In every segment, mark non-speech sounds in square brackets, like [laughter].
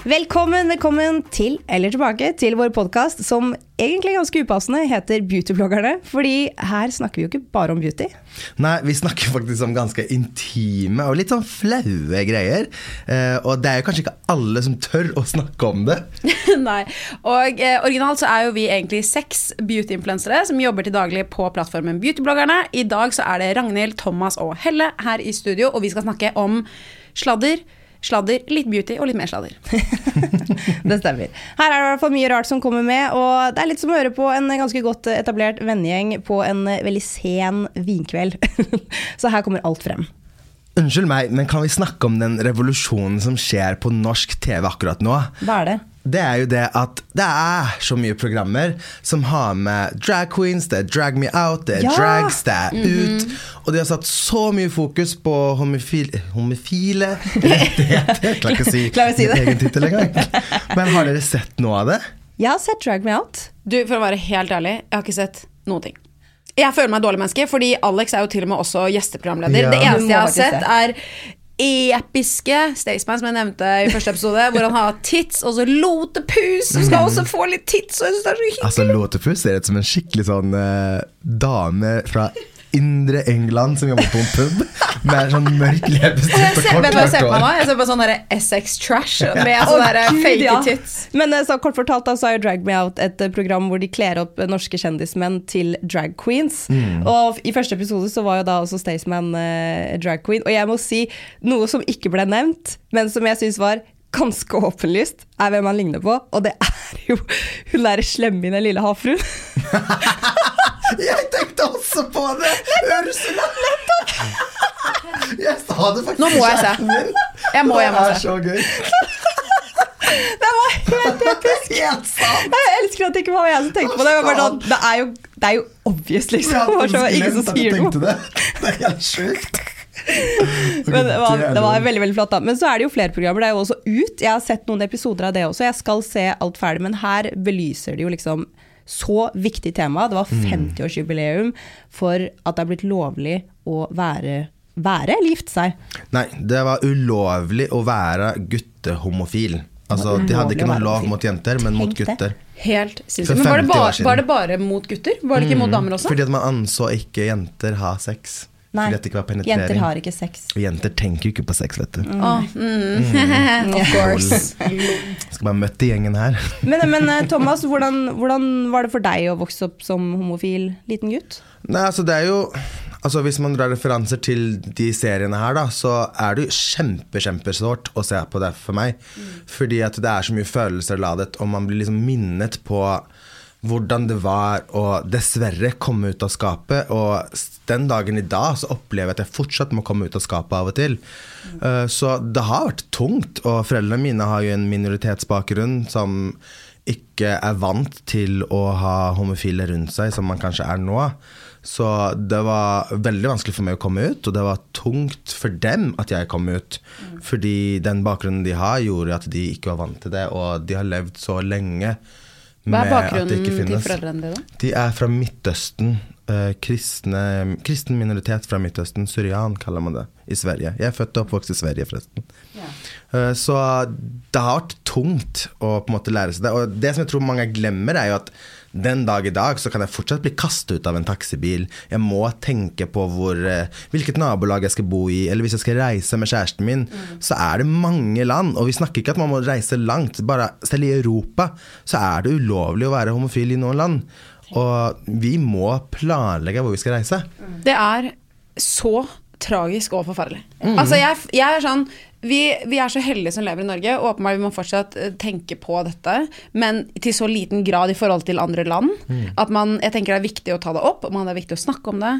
Velkommen, velkommen til, eller tilbake, til vår podkast som egentlig ganske upassende heter Beautybloggerne. Fordi her snakker vi jo ikke bare om beauty. Nei, vi snakker faktisk om ganske intime og litt sånn flaue greier. Eh, og det er jo kanskje ikke alle som tør å snakke om det. [laughs] Nei. Og eh, originalt så er jo vi egentlig seks beauty-influensere som jobber til daglig på plattformen Beautybloggerne. I dag så er det Ragnhild, Thomas og Helle her i studio, og vi skal snakke om sladder. Sladder, litt beauty og litt mer sladder. [laughs] Det stemmer. Her er det i hvert fall mye rart som kommer med, og det er litt som å høre på en ganske godt etablert vennegjeng på en veldig sen vinkveld. [laughs] Så her kommer alt frem. Unnskyld meg, men kan vi snakke om den revolusjonen som skjer på norsk TV akkurat nå? Hva er det? Det er jo det at det er så mye programmer som har med drag queens, det er Drag Me Out, det er Ja! Drags, det er Ut. Og de har satt så mye fokus på homofile, [laughs] homofile rettigheter. Klarer ikke å si, Klar å si det. min egen tittel engang. Men har dere sett noe av det? Jeg har sett Drag Me Out. Du, for å være helt ærlig, jeg har ikke sett noen ting. Jeg føler meg dårlig menneske, fordi Alex er jo til og med også gjesteprogramleder. Ja. Det eneste jeg har sett, er episke Staysman, som jeg nevnte i første episode, hvor han har tits, og så Lotepus, som skal også få litt tits, og jeg synes det er så hyggelig. Altså Lotepus ser ut som en skikkelig sånn uh, dame fra indre England som jobber på en pub med sånn mørk leppestift og kort meg hår. Jeg ser på sånn Essex Trash med sånn sånne fake ja. tits. Men eh, så kort fortalt da, så er jo Drag Me Out et eh, program hvor de kler opp eh, norske kjendismenn til drag queens. Og i første episode så var jo da også Staysman eh, drag queen. Og jeg må si noe som ikke ble nevnt, men som jeg syns var ganske åpenlyst, er hvem han ligner på. Og det er jo hun derre slemme i den lille havfruen. [laughs] Jeg tenkte også på det! Ursula! Jeg sa det faktisk Nå må jeg se. Jeg må hjem og se. Det er så gøy. [laughs] Det var helt episk! Helt sant! Jeg elsker at det ikke var jeg som tenkte på det. Bare sånn, det, er, jo, det er jo obvious, liksom. Det var så, ingen som sier noe. det. Det er helt sjukt. [laughs] Men det var, det var veldig veldig flott da Men så er det jo flere programmer, det er jo også ut Jeg har sett noen episoder av det også Jeg skal se alt ferdig, men her belyser de jo liksom Så viktig tema Det var 50-årsjubileum For at det er blitt lovlig å være Være eller gifte seg Nei, det var ulovlig å være guttehomofil. Altså, De hadde ikke noen noe lov mot jenter, men mot det. gutter. Helt sinnssykt. Men var det, bare, var det bare mot gutter? Var det ikke mot damer også? Fordi at man anså ikke jenter ha sex. Nei, jenter har ikke sex Og jenter tenker jo ikke på sex, vet du. Åh, mm. [laughs] of course. Skal bare møtt i gjengen her. [laughs] Men, men eh, Thomas, hvordan, hvordan var det for deg å vokse opp som homofil liten gutt? Nei, altså det er jo Altså Hvis man drar referanser til de seriene her, da, så er det jo kjempe, kjempesårt å se på det for meg. Fordi at det er så mye følelser ladet, og man blir liksom minnet på hvordan det var å dessverre komme ut av skapet. Og den dagen i dag så opplever jeg at jeg fortsatt må komme ut av skapet av og til. Eh, Så det har vært tungt, og foreldrene mine har jo en minoritetsbakgrunn som ikke er vant til å ha homofile rundt seg, som man kanskje er nå. Så det var veldig vanskelig for meg å komme ut, og det var tungt for dem at jeg kom ut. Fordi den bakgrunnen de har, gjorde at de ikke var vant til det, og de har levd så lenge Hva er bakgrunnen til foreldrene dine? De er fra Midtøsten. eh, kristne, kristen minoritet fra Midtøsten. Syrian kaller man det i Sverige. Jeg er født og oppvokst i Sverige, forresten. Eh, så det har vært tungt å på en måte lære seg det. Og det som jeg tror mange glemmer, er jo at den dag i dag så kan jeg fortsatt bli kastet ut av en taxibil. Jeg må tenke på hvor, eh, hvilket nabolag jeg skal bo i, eller hvis jeg skal reise med kjæresten min, så er det mange land. Og vi snakker ikke at man må reise langt. Bare selv i Europa så er det ulovlig å være homofil i noen land. Og vi må planlegge hvor vi skal reise. Det er så tragisk og forferdelig. Altså, jeg, jeg er sånn vi, vi er så heldige som lever i Norge, og åpenbart vi må fortsatt eh, tenke på dette, men til så liten grad i forhold til andre land. At man, jeg tenker det er viktig å ta det opp, og man det er viktig å snakke om det.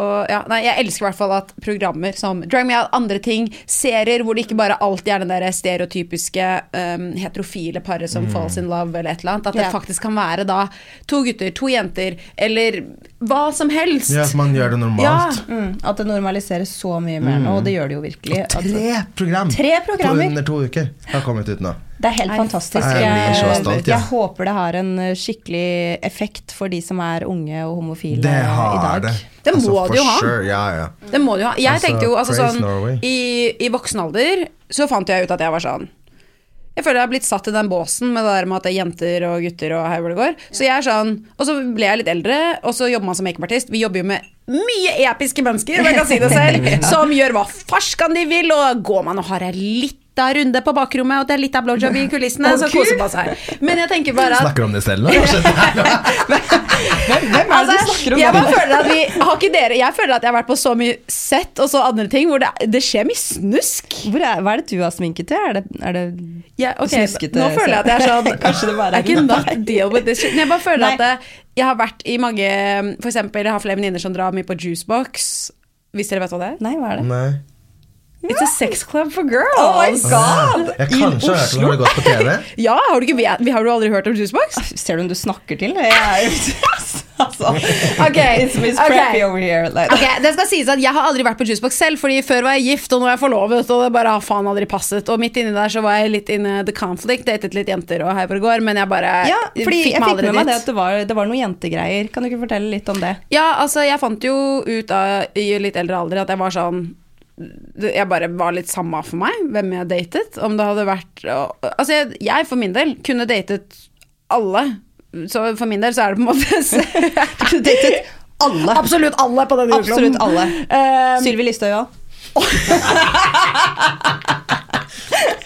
Og, ja, nei, jeg elsker i hvert fall at programmer som Drag Me Out, andre ting, serier hvor det ikke bare alltid er den der stereotypiske um, heterofile paret som falls in love eller et eller annet, at det Ja. faktisk kan være da to gutter, to jenter, eller hva som helst. Ja, at man gjør det normalt. Mm, at det normaliseres så mye mer nå, og det gjør det jo virkelig. Og Tre program Tre programmer. under to uker har kommet ut nå. det er helt Nei, fantastisk. Jeg blir så Jeg, stolt, ja. jeg håper det har en eh, skikkelig effekt for de som er unge og homofile Det i har dag. det. Det må for det jo ha. Sure. Ja, ja. Det må du ha. Jeg Altså, tenkte jo altså praise sånn Norway. i, I voksen alder så fant jeg ut at jeg var sånn Jeg føler jeg har blitt satt i den båsen med det der med at det er jenter og gutter og hei hvor det går. Så jeg er sånn Og så ble jeg litt eldre, og så jobber man som makeupartist. Vi jobber jo med mye episke mennesker, om jeg kan si det selv, [laughs] som gjør hva farskan de vil, og går man og har en lita runde på bakrommet, og det er litt av blowjob i kulissene, så koser man seg. Men jeg tenker bare at Snakker om det selv nå? [laughs] Hvem er det Altså, du snakker om? jeg, bare føler at vi, har ikke dere, jeg føler at jeg har vært på så mye sett og så andre ting hvor det, det skjer mye snusk. Hvor er, hva er det du har sminket til? Er det, er det Ja, okay, Snuskete, Nå føler jeg at jeg er sånn [laughs] Kanskje det bare er I cannot deal with this shit. Men jeg bare føler Nei. at det, jeg har vært i mange For eksempel, jeg har flere venninner som drar mye på Juicebox. Hvis dere vet hva det er? Nei, hva er det? Nei. It's a sex club for girls. Oh my god! Jeg kanskje har hørt om det har gått på TV. [laughs] Ja, har du, ikke, har du aldri hørt om Juicebox? Ser du om du snakker til? Jeg er jo [laughs] altså, Ok, It's Miss ok. Over here. Like. Ok, det skal sies at Jeg har aldri vært på Juicebox selv, Fordi før var jeg gift, og nå er jeg forlovet. Og det bare har faen aldri passet Og midt inni der så var jeg litt inne the conflict, datet litt jenter og hei hvor det går, men jeg bare Ja, fordi jeg fikk aldri med meg dit. det at det var, det var noen jentegreier. Kan du ikke fortelle litt om det? Ja, altså jeg fant jo ut av, i litt eldre alder at jeg var sånn jeg bare var litt samme for meg hvem jeg datet. Om det hadde vært Altså, jeg, jeg for min del kunne datet alle. Så for min del så er det på en måte [laughs] Du kunne datet alle. Absolutt alle på denne Absolutt alle. Um, Sylvi Listhaug òg.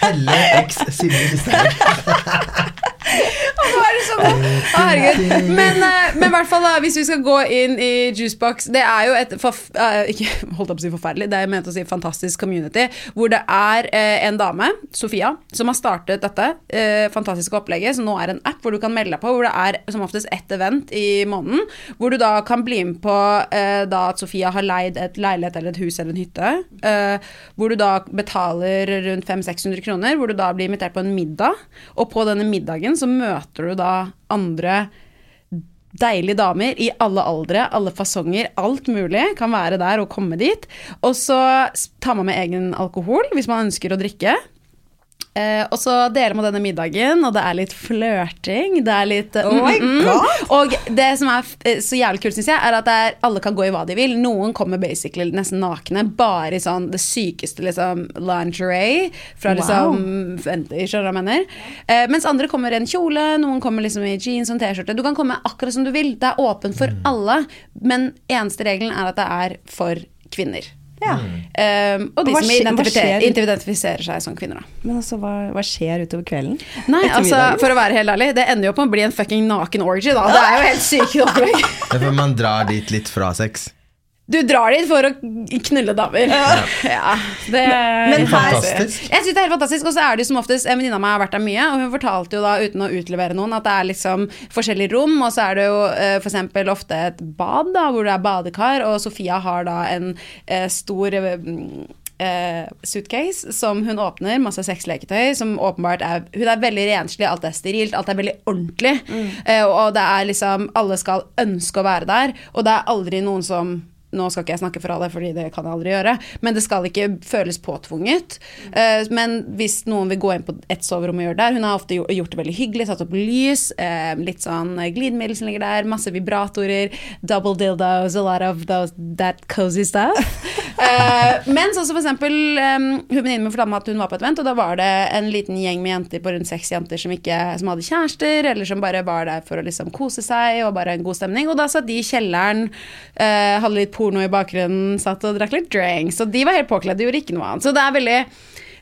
Helle [laughs] X Sylvi Listhaug. [laughs] Hva er det Å, herregud. Men, eh, men hvert fall hvis vi skal gå inn i Juicebox Det er jo et forf eh, Ikke holdt opp å si forferdelig, det er ment å si fantastisk community, hvor det er eh, en dame, Sofia, som har startet dette fantastiske opplegget, som nå er en app hvor du kan melde deg på, hvor det er som oftest ett event i måneden, hvor du da kan bli med på da at Sofia har leid et leilighet eller et hus eller en hytte, hvor du da betaler rundt 500-600 kroner, hvor du da blir invitert på en middag, og på denne middagen så møter du da andre deilige damer i alle aldre, alle fasonger, alt mulig kan være der og komme dit. Og så tar man med egen alkohol hvis man ønsker å drikke. Eh, og så deler man denne middagen, og det er litt flørting. Det er litt mm, Oh my mm, mm, God! mm. Og det som er eh, så jævlig kult, syns jeg, er at er, alle kan gå i hva de vil. Noen kommer basically nesten nakne, bare i sånn det sykeste liksom lingerie. Fra Wow. liksom Fenty, skjønner du hva jeg mener? Eh, mens andre kommer i en kjole, noen kommer liksom i jeans og T-skjorte. Du kan komme akkurat som du vil. Det er åpent for alle, men eneste regelen er at det er for kvinner. Ja. Um, og de hva som identifiserer, skjer? identifiserer seg som kvinner, da. Men altså, hva, hva skjer utover kvelden? Nei, altså, for å være helt ærlig, det ender jo på å bli en fucking naken orgy, da. Det er jo helt sykt [laughs] opplegg. Man drar dit litt fra sex. Du drar dit for å knulle damer. Ja, det Men her- Fantastisk. Jeg synes det er helt fantastisk, og så er det jo som oftest En venninne av meg har vært der mye, og hun fortalte jo da, uten å utlevere noen, at det er liksom forskjellige rom, og så er det jo eh, for eksempel ofte et bad, da, hvor det er badekar, og Sofia har da en eh, stor eh, eh, suitcase som hun åpner, masse sexleketøy, som åpenbart er Hun er veldig renslig, alt er sterilt, alt er veldig ordentlig. Eh, og det er liksom Alle skal ønske å være der, og det er aldri noen som nå skal ikke jeg snakke for alle, fordi det kan jeg aldri gjøre, men det skal ikke føles påtvunget. Uh, men hvis noen vil gå inn på et soverom og gjøre det der Hun har ofte gjort det veldig hyggelig, satt opp lys, uh, litt sånn glidemiddel som ligger der, masse vibratorer, double dildos, a lot of those, that cozy stuff. uh, [laughs] men sånn som for eksempel um, Hun venninnen min fortalte meg at hun var på et vent, og da var det en liten gjeng med jenter på rundt seks jenter som, ikke, som hadde kjærester, eller som bare var der for å liksom kose seg og bare en god stemning. Og da satt de i kjelleren, eh, hadde litt porno i bakgrunnen, satt og drakk litt drinks. Og de var helt påkledde, gjorde ikke noe annet. Så det er veldig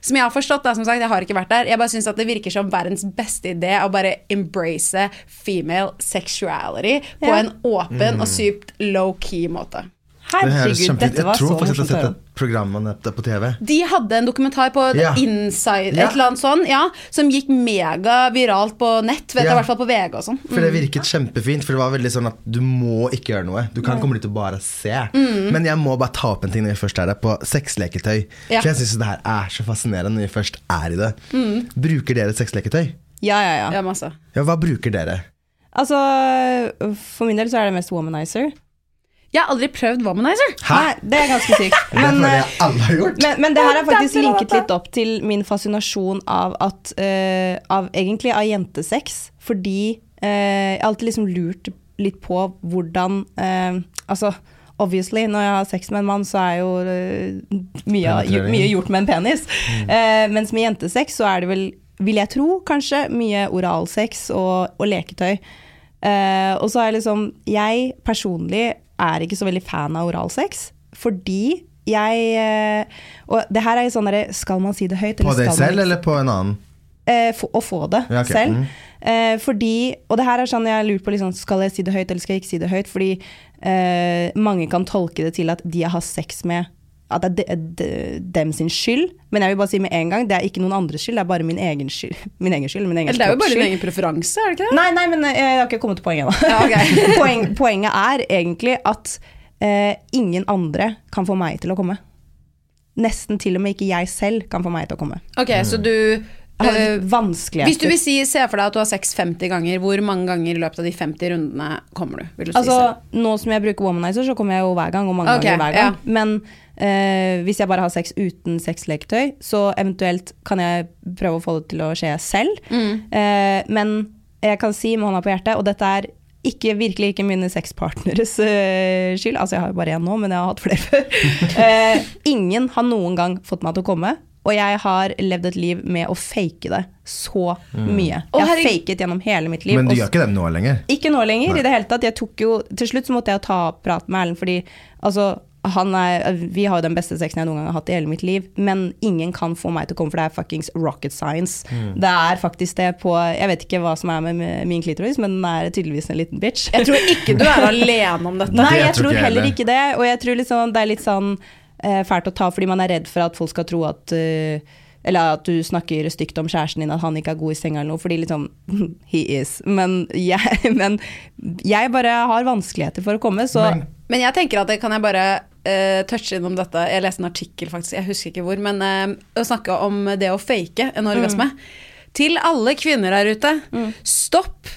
som jeg har forstått, da, som sagt, jeg har ikke vært der, jeg bare syns at det virker som verdens beste idé å bare embrace female sexuality på Ja. en åpen og sykt low-key måte. Herregud, det dette var Jeg tror så faktisk jeg morsomt å har høre. sett programmene på TV? De hadde en dokumentar på Ja. Inside, Ja. et eller annet sånt, ja, som gikk mega viralt på nett, vet jeg, i hvert fall på VG og sånn. For det virket kjempefint, for det var veldig sånn at du må ikke gjøre noe. Du kan komme dit og bare se. Men jeg må bare ta opp en ting når vi først er der, på sexleketøy. Ja. For jeg syns det her er så fascinerende når vi først er i det. Bruker dere sexleketøy? Ja, ja, ja. Ja, masse. Ja, hva bruker dere? Altså, for min del så er det mest womanizer. Jeg har aldri prøvd Womanizer. Nei, det er ganske sykt. [laughs] det Men, jeg alle har gjort. men, men det her er faktisk linket litt opp til min fascinasjon av at uh, Av egentlig av jentesex, fordi uh, jeg har alltid liksom lurt litt på hvordan uh, Altså Obviously, når jeg har sex med en mann, så er jo uh, mye, mye gjort med en penis. Uh, mens med jentesex så er det vel, vil jeg tro, kanskje mye oralsex og, og leketøy. Uh, og så er jeg liksom Jeg personlig er ikke så veldig fan av oralsex, fordi jeg eh, Og det her er jo sånn derre Skal man si det høyt? På deg selv eller på en annen? eh, få- å få det Ja, okay. selv. Mm. Eh, fordi, og det her er sånn jeg lurt på liksom, Skal jeg si det høyt eller skal jeg ikke si det høyt? Fordi eh, mange kan tolke det til at de jeg har sex med at det er de, de, dem sin skyld. Men jeg vil bare si med en gang, det er ikke noen andres skyld, det er bare min egen skyld. [laughs] Min egen skyld, min egen Eller det er jo bare din egen preferanse, er det ikke det? Nei, nei, men eh, jeg har ikke kommet til poenget ennå. Ja, okay. [laughs] Poeng, poenget er egentlig at eh, ingen andre kan få meg til å komme. Nesten til og med ikke jeg selv kan få meg til å komme. Ok, så du eh, vanskeligheter. Hvis du vil si, se for deg at du har sex 50 ganger, hvor mange ganger i løpet av de 50 rundene kommer du? Vil du Altså, nå som jeg bruker womanizer, så kommer jeg jo hver gang, og mange okay, ganger hver gang. ja. Men eh, hvis jeg bare har sex uten sexleketøy, så eventuelt kan jeg prøve å få det til å skje selv. Mm. Eh, men jeg kan si med hånda på hjertet, og dette er ikke, virkelig ikke mine sexpartneres uh, skyld, altså jeg har jo bare én nå, men jeg har hatt flere [laughs] før. Eh, ingen har noen gang fått meg til å komme. Og jeg har levd et liv med å fake det så mye. Å, Jeg har faket gjennom hele mitt liv. Men du gjør ikke det nå lenger? ikke nå lenger, i det hele tatt. Jeg tok jo, til slutt så måtte jeg ta prat med Erlend, fordi altså, er, vi har jo den beste sexen jeg noen gang har hatt i hele mitt liv, men ingen kan få meg til å komme, for det er fuckings rocket science. Det er faktisk det på Jeg vet ikke hva som er med min klitoris, men den er tydeligvis en liten bitch. Jeg tror ikke du er alene om dette. Nei, Det jeg tror tror heller heller. ikke det. Og jeg tror liksom, det er litt sånn eh, fælt å ta fordi man er redd for at folk skal tro at uh, eller at du snakker stygt om kjæresten din, at han ikke er god i senga eller noe. Fordi liksom [laughs] He is. Men jeg, [laughs] men jeg bare har vanskeligheter for å komme, så Men- Men jeg tenker at det kan jeg bare uh, touche innom dette. Jeg leste en artikkel, faktisk, jeg husker ikke hvor, men uh, å snakke om det å fake en orgasme. Til alle kvinner der ute, stopp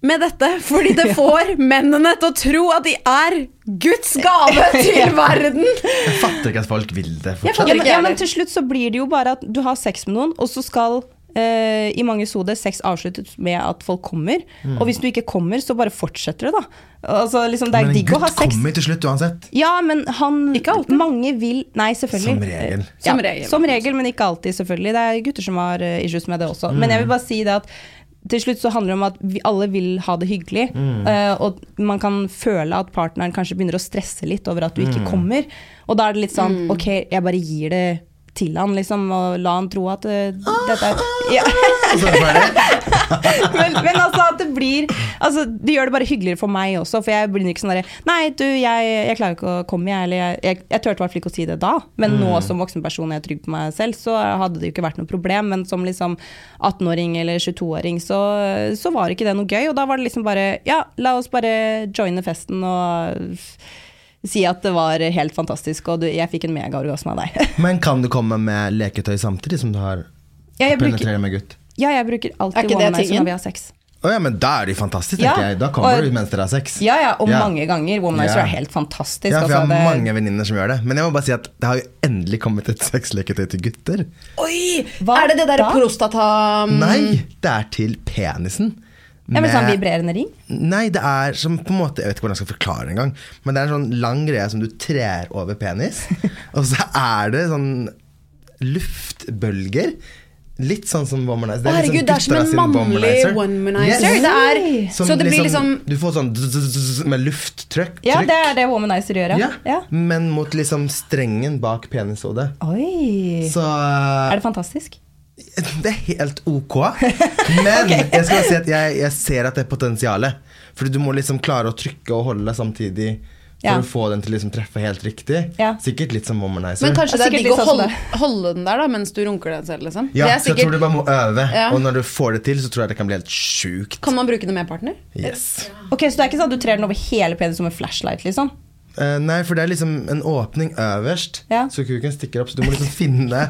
med dette, fordi [laughs] det får mennene til å tro at de er Guds gave [laughs] til verden. Jeg fatter ikke at folk vil det Jeg fortsatt. ja, fatter men, ikke ja, men til slutt så blir det jo bare at du har sex med noen, og så skal eh, i mange hoder sex avsluttes med at folk kommer. Og hvis du ikke kommer, så bare fortsetter det, da. Altså, liksom, det er Men en digg å ha gutt kommer til slutt uansett. Ja, men han Ikke alltid. Mange vil Nei, selvfølgelig. Som regel. Ja, Som regel. Som regel, men ikke alltid, selvfølgelig. Det er gutter som har eh, issues med det også. Men jeg vil bare si det at til slutt så handler det om at vi alle vil ha det hyggelig. eh, og man kan føle at partneren kanskje begynner å stresse litt over at du ikke kommer. Og da er det litt sånn Ok, jeg bare gir det til han, liksom, og la han tro at uh, dette er ja. [laughs] Det ferdig. [laughs] men, men altså at det blir altså, Det gjør det bare hyggeligere for meg også, for jeg blir ikke sånn derre Nei, du, jeg, jeg klarer ikke å komme, jeg. Eller jeg, jeg, jeg turte i hvert fall ikke å si det da, men nå som voksenperson er jeg trygg på meg selv, så hadde det jo ikke vært noe problem. Men som liksom 18-åring eller 22-åring, så, så var ikke det noe gøy. Og da var det liksom bare Ja, la oss bare joine festen og si at det var helt fantastisk, og du, jeg fikk en megaorgasme av deg. [laughs] Men kan du komme med leketøy samtidig som du har ja, penetrerer med gutt? ja, jeg bruker Er alltid det womanizer når vi har sex. Oh, ja, men da er de fantastiske, Ja, tenker jeg. Da kommer og- du mens dere har sex. Ja, ja, og Ja. mange ganger. Womanizer Ja. er helt fantastisk. Ja, for jeg altså, har det- mange venninner som gjør det. Men jeg må bare si at det har jo endelig kommet et sexleketøy til gutter. Oi! Hva er det det derre prostata... Nei, det er til penisen. Ja, men sånn vibrerende ring? Nei, det er som på en måte Jeg vet ikke hvordan jeg skal forklare det engang. Men det er en sånn lang greie som du trer over penis. [laughs] og så er det sånn luftbølger. Litt sånn som womanizer. Å, herregud, det er som en mannlig womanizer. Det er- så det blir liksom- Du får sånn med lufttrykk. Ja, det er det womanizer gjør, ja. Ja, Men mot liksom strengen bak penishodet. Oi. Så Er det fantastisk? Det er helt ok. Men [laughs] jeg skal si at jeg, jeg ser at det er potensialet. Fordi du må liksom klare å trykke og holde samtidig Ja. For å få den til å liksom treffe helt riktig. Ja. Sikkert litt som womanizer. Men kanskje det er Sikkert digg å sånn holde, holde den der da mens du runker den selv, liksom. ja, det er så jeg tror du bare må øve, Ja. og når du får det til, så tror jeg det kan bli helt sjukt. kan man bruke det med partner? Yes. Ok, Så det er ikke sånn at du trer den over hele penis som en flashlight, liksom? Eh, nei, for det er liksom en åpning øverst, Ja. så kuken stikker opp. Så du må liksom finne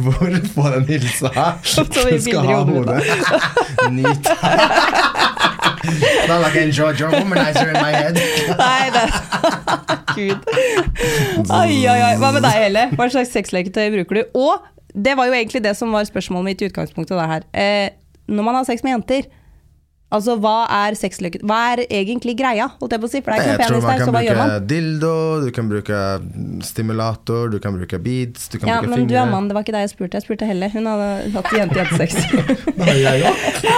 hvor får den hilsa. [laughs] du skal ha hodet [laughs] [laughs] Nyt. Not like enjoyed your womanizer in my head. Nei, det Gud. Oi, oi, oi. Hva med deg, Helle? Hva slags sexleketøy bruker du? Og det var jo egentlig det som var spørsmålet mitt i utgangspunktet. Det her. Eh, når man har sex med jenter, altså hva er sexleketøy Hva er egentlig greia? Holdt jeg på å si? For det er ikke tror noe penis man der, kan så hva gjør bruke man? dildo, du kan bruke stimulator, du kan bruke beads, du kan Ja, bruke men du er mann, det var ikke deg jeg spurte. Jeg spurte Helle. Hun hadde hatt jente-jentesex. Det [laughs] har jeg [laughs] også.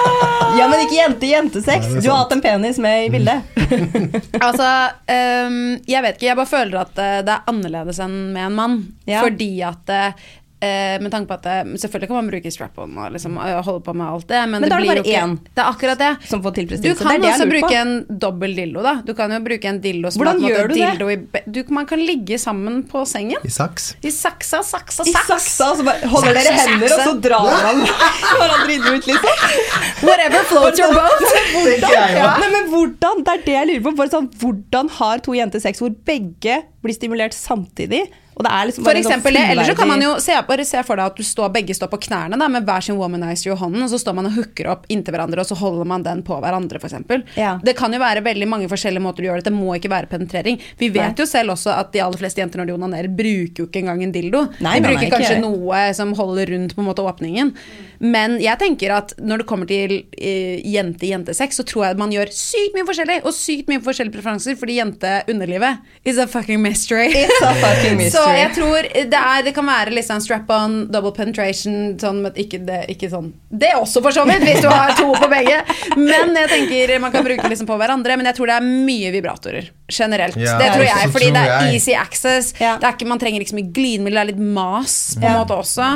ja, men ikke jente-jentesex! Du har hatt en penis med i bildet. [laughs] Altså, um, jeg vet ikke. Jeg bare føler at eh, det er annerledes enn med en mann. Ja. Fordi at eh, eh, med tanke på at det, Selvfølgelig kan man bruke strap-on og liksom, eh, holde på med alt det, men, Men det det blir jo ikke én Det er akkurat det. Som får Du kan det det også bruke på. en dobbel dildo, da. Du kan jo bruke en dildo som Hvordan gjør du det? i be- du, Man kan ligge sammen på sengen. I saks. I saksa, saksa, I saksa, så bare holder dere hender, hender, og så drar man [laughs] hverandre inn ut, liksom. Whatever floats your boat. [laughs] Hvordan, Ja. Nei, men hvordan, det er det jeg lurer på. Bare sånn, hvordan har to jenter sex hvor begge blir stimulert samtidig? Liksom For sånn eksempel det, eller så kan man jo se, bare se for deg at du står, begge står på knærne da, med hver sin womanizer i hånden, og så står man og hooker opp inntil hverandre, og så holder man den på hverandre, f.eks. Ja. Det kan jo være veldig mange forskjellige måter du gjør det Det må ikke være penetrering. Vi vet Nei. jo selv også at de aller fleste jenter når de onanerer, bruker jo ikke engang en dildo. Nei, de bruker kanskje noe som holder rundt på en måte åpningen. Men jeg tenker at når det kommer til uh, jente-jentesex, så tror jeg at man gjør sykt mye forskjellig, og sykt mye forskjellige preferanser, fordi jente-underlivet is a fucking mystery. It's a fucking [laughs] mystery. Så jeg tror det, er, det kan være litt sånn strap-on, double penetration, sånn, men ikke det, ikke sånn Det er også, for så vidt, hvis du har to på begge. Men jeg tenker man kan bruke liksom på hverandre. Men jeg tror det er mye vibratorer generelt. Ja, det tror jeg, fordi tror det er jeg- easy access. Ja. Det er ikke, man trenger ikke så mye glidemiddel, det er litt mas på en Ja. måte også.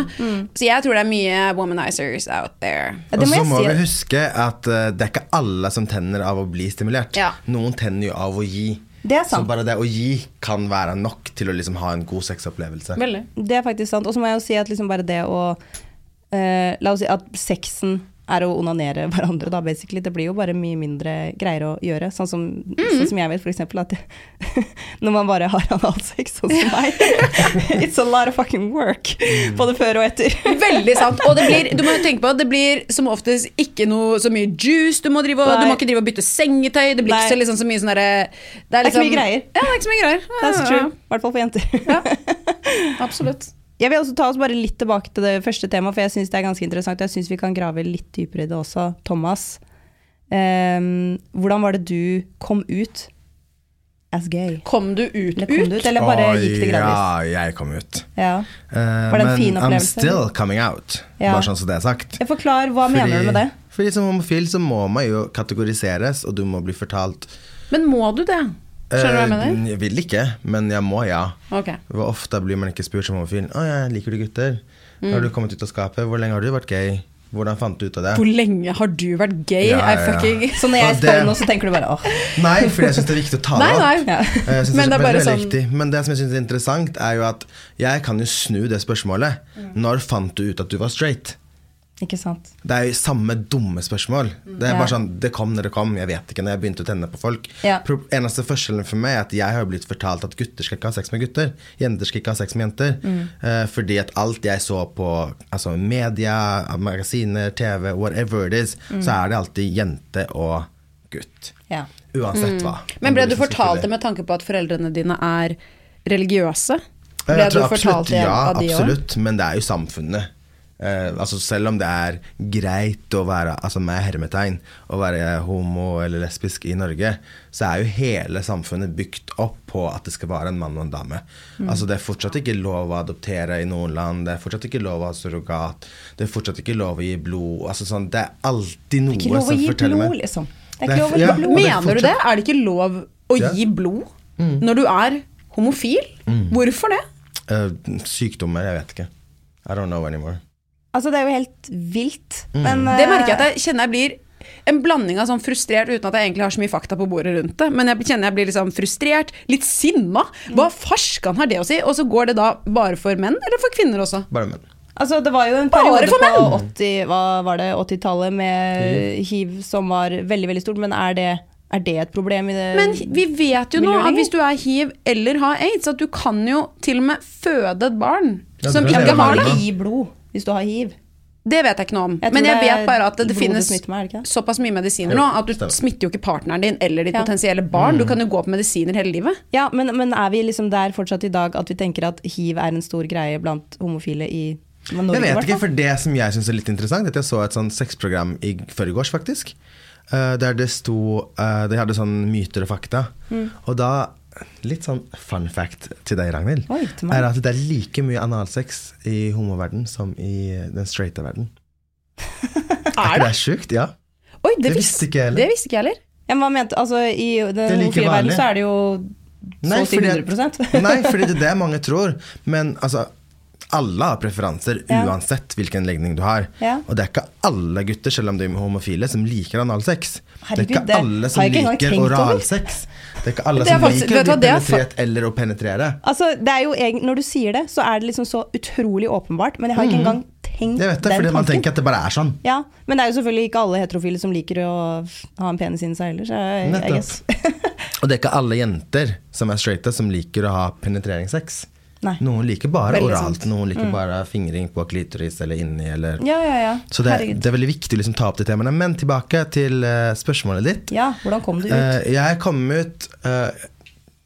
Så jeg tror det er mye womanizers out there. Og så må si. vi huske at eh, det er ikke alle som tenner av å bli stimulert. Ja. Noen tenner jo av å gi. Det er Så bare det å gi kan være nok til å liksom ha en god sexopplevelse. Veldig. Det er faktisk sant. Og så må jeg jo si at liksom bare det å eh, La oss si at sexen er å onanere [laughs] hverandre, da, basically. Det blir jo bare mye mindre greier å gjøre. Sånn som, sånn som jeg vet, for eksempel, at [laughs] når man bare har [laughs] analsex, sånn som meg It's a lot of fucking work. Både før og etter. Veldig sant. Og det blir, du må tenke på at det blir som oftest ikke noe så mye juice. Du må, drive og, du må ikke drive og bytte sengetøy. Det blir Nei. ikke så, liksom, så mye sånn derre Det er ikke mye greier. Ja, det er ikke så mye greier. Ja, That's true. I hvert fall for jenter. Ja, absolutt. Jeg vil også ta oss bare litt tilbake til det første temaet, for jeg syns det er ganske interessant. Jeg syns vi kan grave litt dypere i det også. Thomas, um, hvordan var det du kom ut as gay? Kom du ut Eller kom ut? ut, eller bare gikk det gradvis? Ja, jeg kom ut. Ja. Eh, det en men fin I'm still coming out. Ja. Bare sånn som det er sagt. Jeg forklar, hva mener du med det? Fordi som homofil så må man jo kategoriseres, og du må bli fortalt Men må du det? Skjønner du hva jeg Eh, mener? Jeg vil ikke, men jeg må, ja. Okay. Hvor ofte blir man ikke spurt som homofil Å jeg liker du gutter? Mm. Har du kommet ut av skapet? Hvor lenge har du vært gay? Hvordan fant du ut av det? Hvor lenge har du vært gay? Ja, ja, ja. fucking Så når jeg spør det- nå, så tenker du bare åh. Nei, for jeg syns det er viktig å ta det opp. nei. Ja. Eh, Jeg synes Men det er veldig, veldig sånn- viktig. Men det som jeg syns er interessant, er jo at jeg kan jo snu det spørsmålet. Mm. Når fant du ut at du var straight? Ikke sant. Det er jo samme dumme spørsmål. Det er Ja. bare sånn, det kom når det kom. Jeg vet ikke når jeg begynte å tenne på folk. Ja. Eneste forskjellen for meg er at jeg har blitt fortalt at gutter skal ikke ha sex med gutter. Jenter skal ikke ha sex med jenter. Mm. Uh, fordi at alt jeg så på altså media, magasiner, TV, whatever it is, Mm. så er det alltid jente og gutt. Ja. Uansett hva. Mm. Men ble du fortalt det med tanke på at foreldrene dine er religiøse? Eh, Ble Jeg du tror absolutt, ja, absolutt, men det er jo samfunnet. Eh, altså Selv om det er greit å være altså med hermetegn å være homo eller lesbisk i Norge, så er jo hele samfunnet bygd opp på at det skal være en mann og en dame. Mm. Altså Det er fortsatt ikke lov å adoptere i noen land, det er fortsatt ikke lov å ha surrogat, det er fortsatt ikke lov å gi blod. Altså sånn, Det er alltid noe lov som forteller meg liksom. Det er ikke lov å gi ja. blod. Og det Mener du det? Er det ikke lov å Ja. gi blod når du er homofil? Hvorfor det? Eh, Sykdommer, jeg vet ikke. I don't know anymore. Altså, det er jo helt vilt. Mm. Men Det eh, merker jeg at jeg kjenner jeg blir en blanding av sånn frustrert uten at jeg egentlig har så mye fakta på bordet rundt det. Men jeg kjenner jeg blir liksom frustrert, litt sinna. Hva farskan har det å si? Og så går det da bare for menn, eller for kvinner også? Bare menn. Altså, det var jo en periode på 80, hva var det, 80-tallet med hiv som var veldig veldig stort, men er det, er det et problem i det Men vi vet jo nå at hvis du er hiv eller har aids, at du kan jo til og med føde et barn Ja, som ikke har det. det. gi blod hvis du har hiv. Det vet jeg ikke noe om. Jeg Men jeg vet bare at det, finnes er det det? såpass mye medisiner nå at du stemmer. smitter jo ikke partneren din eller ditt Ja. potensielle barn. Du kan jo gå på medisiner hele livet. Ja, men, men er vi liksom der fortsatt i dag at vi tenker at hiv er en stor greie blant homofile i Norge? Jeg vet ikke, for det som jeg syns er litt interessant, er at jeg så et sånn sexprogram i forgårs, faktisk. eh, der det sto eh, De hadde sånn myter og fakta. Mm. Og da Litt sånn fun fact til deg, Ragnhild. Oi, til er at det er like mye analsex i homoverden som i den straighte verden. [laughs] Er ikke det sjukt? Ja. Oi, det, Det visste ikke jeg heller. Det visste ikke jeg heller. Jeg mente, altså, I er den like homofile verden så er det jo så til 100 at- 100 [laughs] Nei, fordi det er det mange tror. Men altså alle har preferanser Ja. uansett hvilken legning du har. Ja. Og det er ikke alle gutter, selv om de er homofile, som liker analsex. Herregud, det er ikke alle som liker oralsex. Det er ikke alle er som faktisk- liker å bli er penetrert eller å penetrere. Altså, det jo Når du sier det, så er det liksom så utrolig åpenbart, men jeg har ikke engang tenkt. Jeg vet det, den fordi man tenker at det bare er sånn. Ja, Men det er jo selvfølgelig ikke alle heterofile som liker å ha en penis inni seg heller. Så jeg. [laughs] Og det er ikke alle jenter som er straighte, som liker å ha penetreringssex. Nei. Noen liker bare Veldig oralt, sant. Mm. noen liker bare fingring på klitoris eller inni eller Ja, ja, ja. Så det, det er veldig viktig å liksom ta opp de temaene. Men tilbake til uh, spørsmålet ditt. Ja, hvordan kom du ut? Uh, jeg kom ut uh,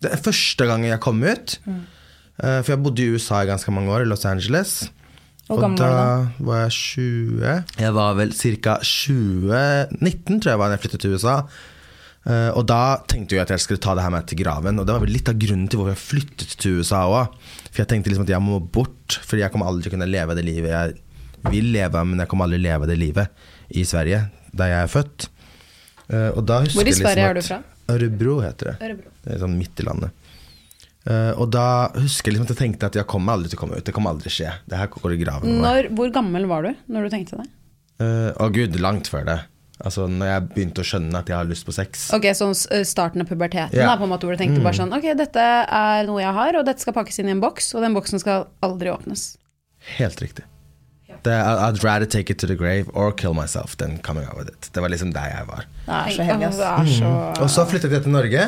Det er første gangen jeg kom ut. Mm. Eh, for jeg bodde i USA i ganske mange år, i Los Angeles. Og gammel da var jeg 20. Jeg var vel ca. 20-19, tror jeg var da jeg flyttet til USA. Eh, og da tenkte jeg at jeg skulle ta det her med til graven. Og det var vel litt av grunnen til hvorfor jeg flyttet til USA òg. For jeg tenkte liksom at jeg må bort, fordi jeg kommer aldri til å kunne leve det livet jeg vil leve, men jeg kommer aldri til å leve det livet i Sverige, der jeg er født. Eh, og da husker Hvor i jeg liksom Sverige er du fra? Ørebro heter det. Det er sånn midt i landet. Eh, og da husker jeg liksom at jeg tenkte at jeg kommer aldri til å komme ut. Det kommer aldri skje. Det her går i graven. Når, hvor gammel var du når du tenkte det? Eh, Å gud, langt før det. Altså når jeg begynte å skjønne at jeg har lyst på sex. Ok, Så starten av puberteten, yeah. da, på en måte, hvor du tenkte bare sånn Ok, dette er noe jeg har, og dette skal pakkes inn i en boks, og den boksen skal aldri åpnes. Helt riktig. Det, I- I'd rather take it to the grave or kill myself than coming out with it. Det var liksom der jeg var. Det er så ass. Det er så Og så flyttet jeg til Norge.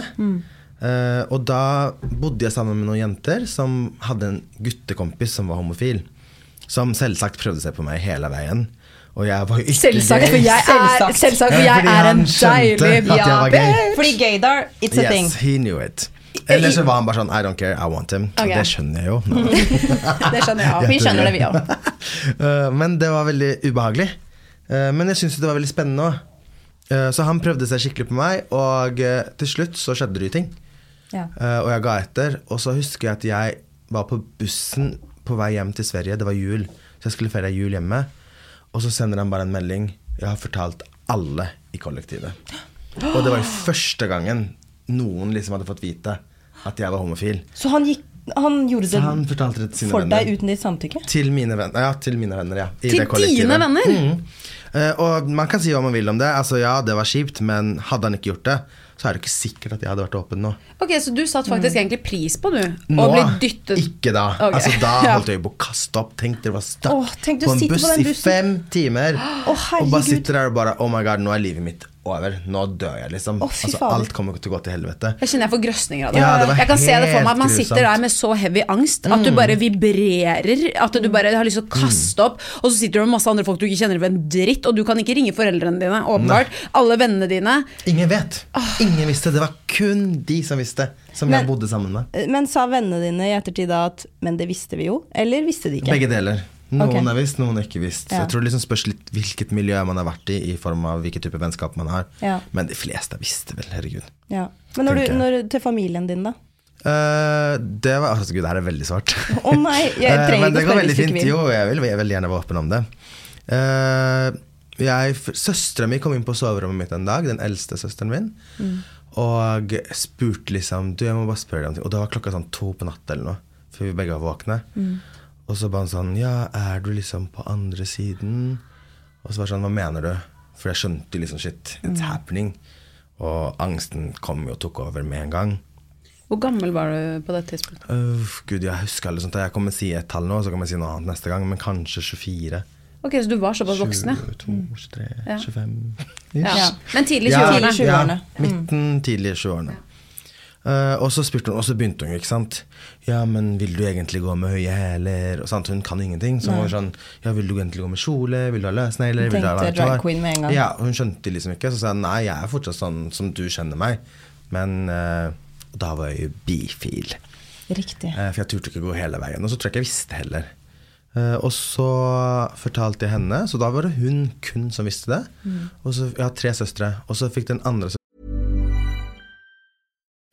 eh, og da bodde jeg sammen med noen jenter som hadde en guttekompis som var homofil. Som selvsagt prøvde seg på meg hele veien. Og jeg var jo ikke Selvsagt, gay. for jeg er, Selvsagt. for jeg er en deilig gay. Fordi gaydar, it's a yes, thing. he knew it. Eller så var han bare sånn I don't care, I want him. Okay. Det skjønner jeg jo. [laughs] Det skjønner jeg òg. Vi skjønner det, vi òg. [laughs] Eh, men det var veldig ubehagelig. Eh, men jeg syntes det var veldig spennende òg. så han prøvde seg skikkelig på meg, og eh, til slutt så skjedde det jo ting. Ja. Eh, og jeg ga etter. Og så husker jeg at jeg var på bussen på vei hjem til Sverige. Det var jul, så jeg skulle feire jul hjemme. Og så sender han bare en melding. Jeg har fortalt alle i kollektivet. Og det var jo første gangen noen liksom hadde fått vite at jeg var homofil. Så han, gikk, han gjorde det han det for venner. deg uten ditt samtykke? Til mine venner, ja. Til mine venner, ja. I Til det kollektivet. dine venner? Mm. Eh, og man kan si hva man vil om det. Altså Ja, det var kjipt, men hadde han ikke gjort det, så er det ikke sikkert at jeg hadde vært åpen nå. Ok, Så du satte faktisk egentlig pris på, du? Nå, Å bli dyttet ikke da. Okay. Altså Da [laughs] holdt jeg på å kaste opp. Tenk dere var stakk Åh, tenk på en buss på i fem timer. Å, og bare sitter der og bare Oh my god, nå er livet mitt over. Nå dør jeg, liksom. Oh, altså, alt kommer til å gå til helvete. Jeg kjenner jeg får grøsninger av det. Ja, det jeg kan se det for meg at man sitter der med så heavy angst at du bare vibrerer. At du bare har lyst til å kaste opp. Og så sitter du med masse andre folk du ikke kjenner ved en dritt, og du kan ikke ringe foreldrene dine. Åpenbart. Alle vennene dine. Ingen vet. Ingen visste. Det var kun de som visste, som Men- jeg bodde sammen med. Men sa vennene dine i ettertid da at 'men det visste vi jo', eller visste de ikke? Begge deler. Noen okay. er visst, noen er ikke visst. Ja. Jeg tror det liksom spørs litt hvilket miljø man har vært i, i form av hvilken type vennskap man har. Ja. Men de fleste visste vel, herregud. Ja. Men når du, når, til familien din, da? Uh, det var altså, Gud, det her er veldig svart. Å nei, jeg [laughs] Eh, trenger Men det går veldig fint. Jo, jeg vil, jeg vil gjerne være åpen om det. Uh, Søstera mi kom inn på soverommet mitt en dag, den eldste søsteren min, Mm. og spurte liksom Du, jeg må bare spørre deg om ting. Og da var klokka sånn to på natta eller noe, for vi begge var våkne. Mm. Og så bare sånn Ja, er du liksom på andre siden? Og så var det sånn Hva mener du? For jeg skjønte liksom shit, it's happening. Og angsten kom jo og tok over med en gang. Hvor gammel var du på det tidspunktet? Øh, Gud, jeg husker alle sånt. Jeg kommer si et tall nå, så kan jeg si noe annet neste gang. Men kanskje 24. Ok, Så du var såpass voksen, ja. 22, 23, Ja. 25 ja. Men tidlig i 20-årene. tidlig 20-årene. Ja, midten, tidlig i 20-årene. Eh, og så spurte hun, og så begynte hun, ikke sant. Ja, men vil du egentlig gå med høye hæler? Hun kan ingenting. Så hun var sånn, ja, vil du egentlig gå med kjole? Vil du ha løsnegler? Vil du ha drag queen med en gang. Ja, hun skjønte liksom ikke. Så sa hun nei, jeg er fortsatt sånn som du kjenner meg. Men uh, da var jeg jo bifil. Riktig. Uh, For jeg turte ikke gå hele veien. Og så tror jeg ikke jeg visste heller. Og så fortalte jeg henne, så da var det hun kun som visste det. Og så, Jeg har tre søstre, og så fikk den andre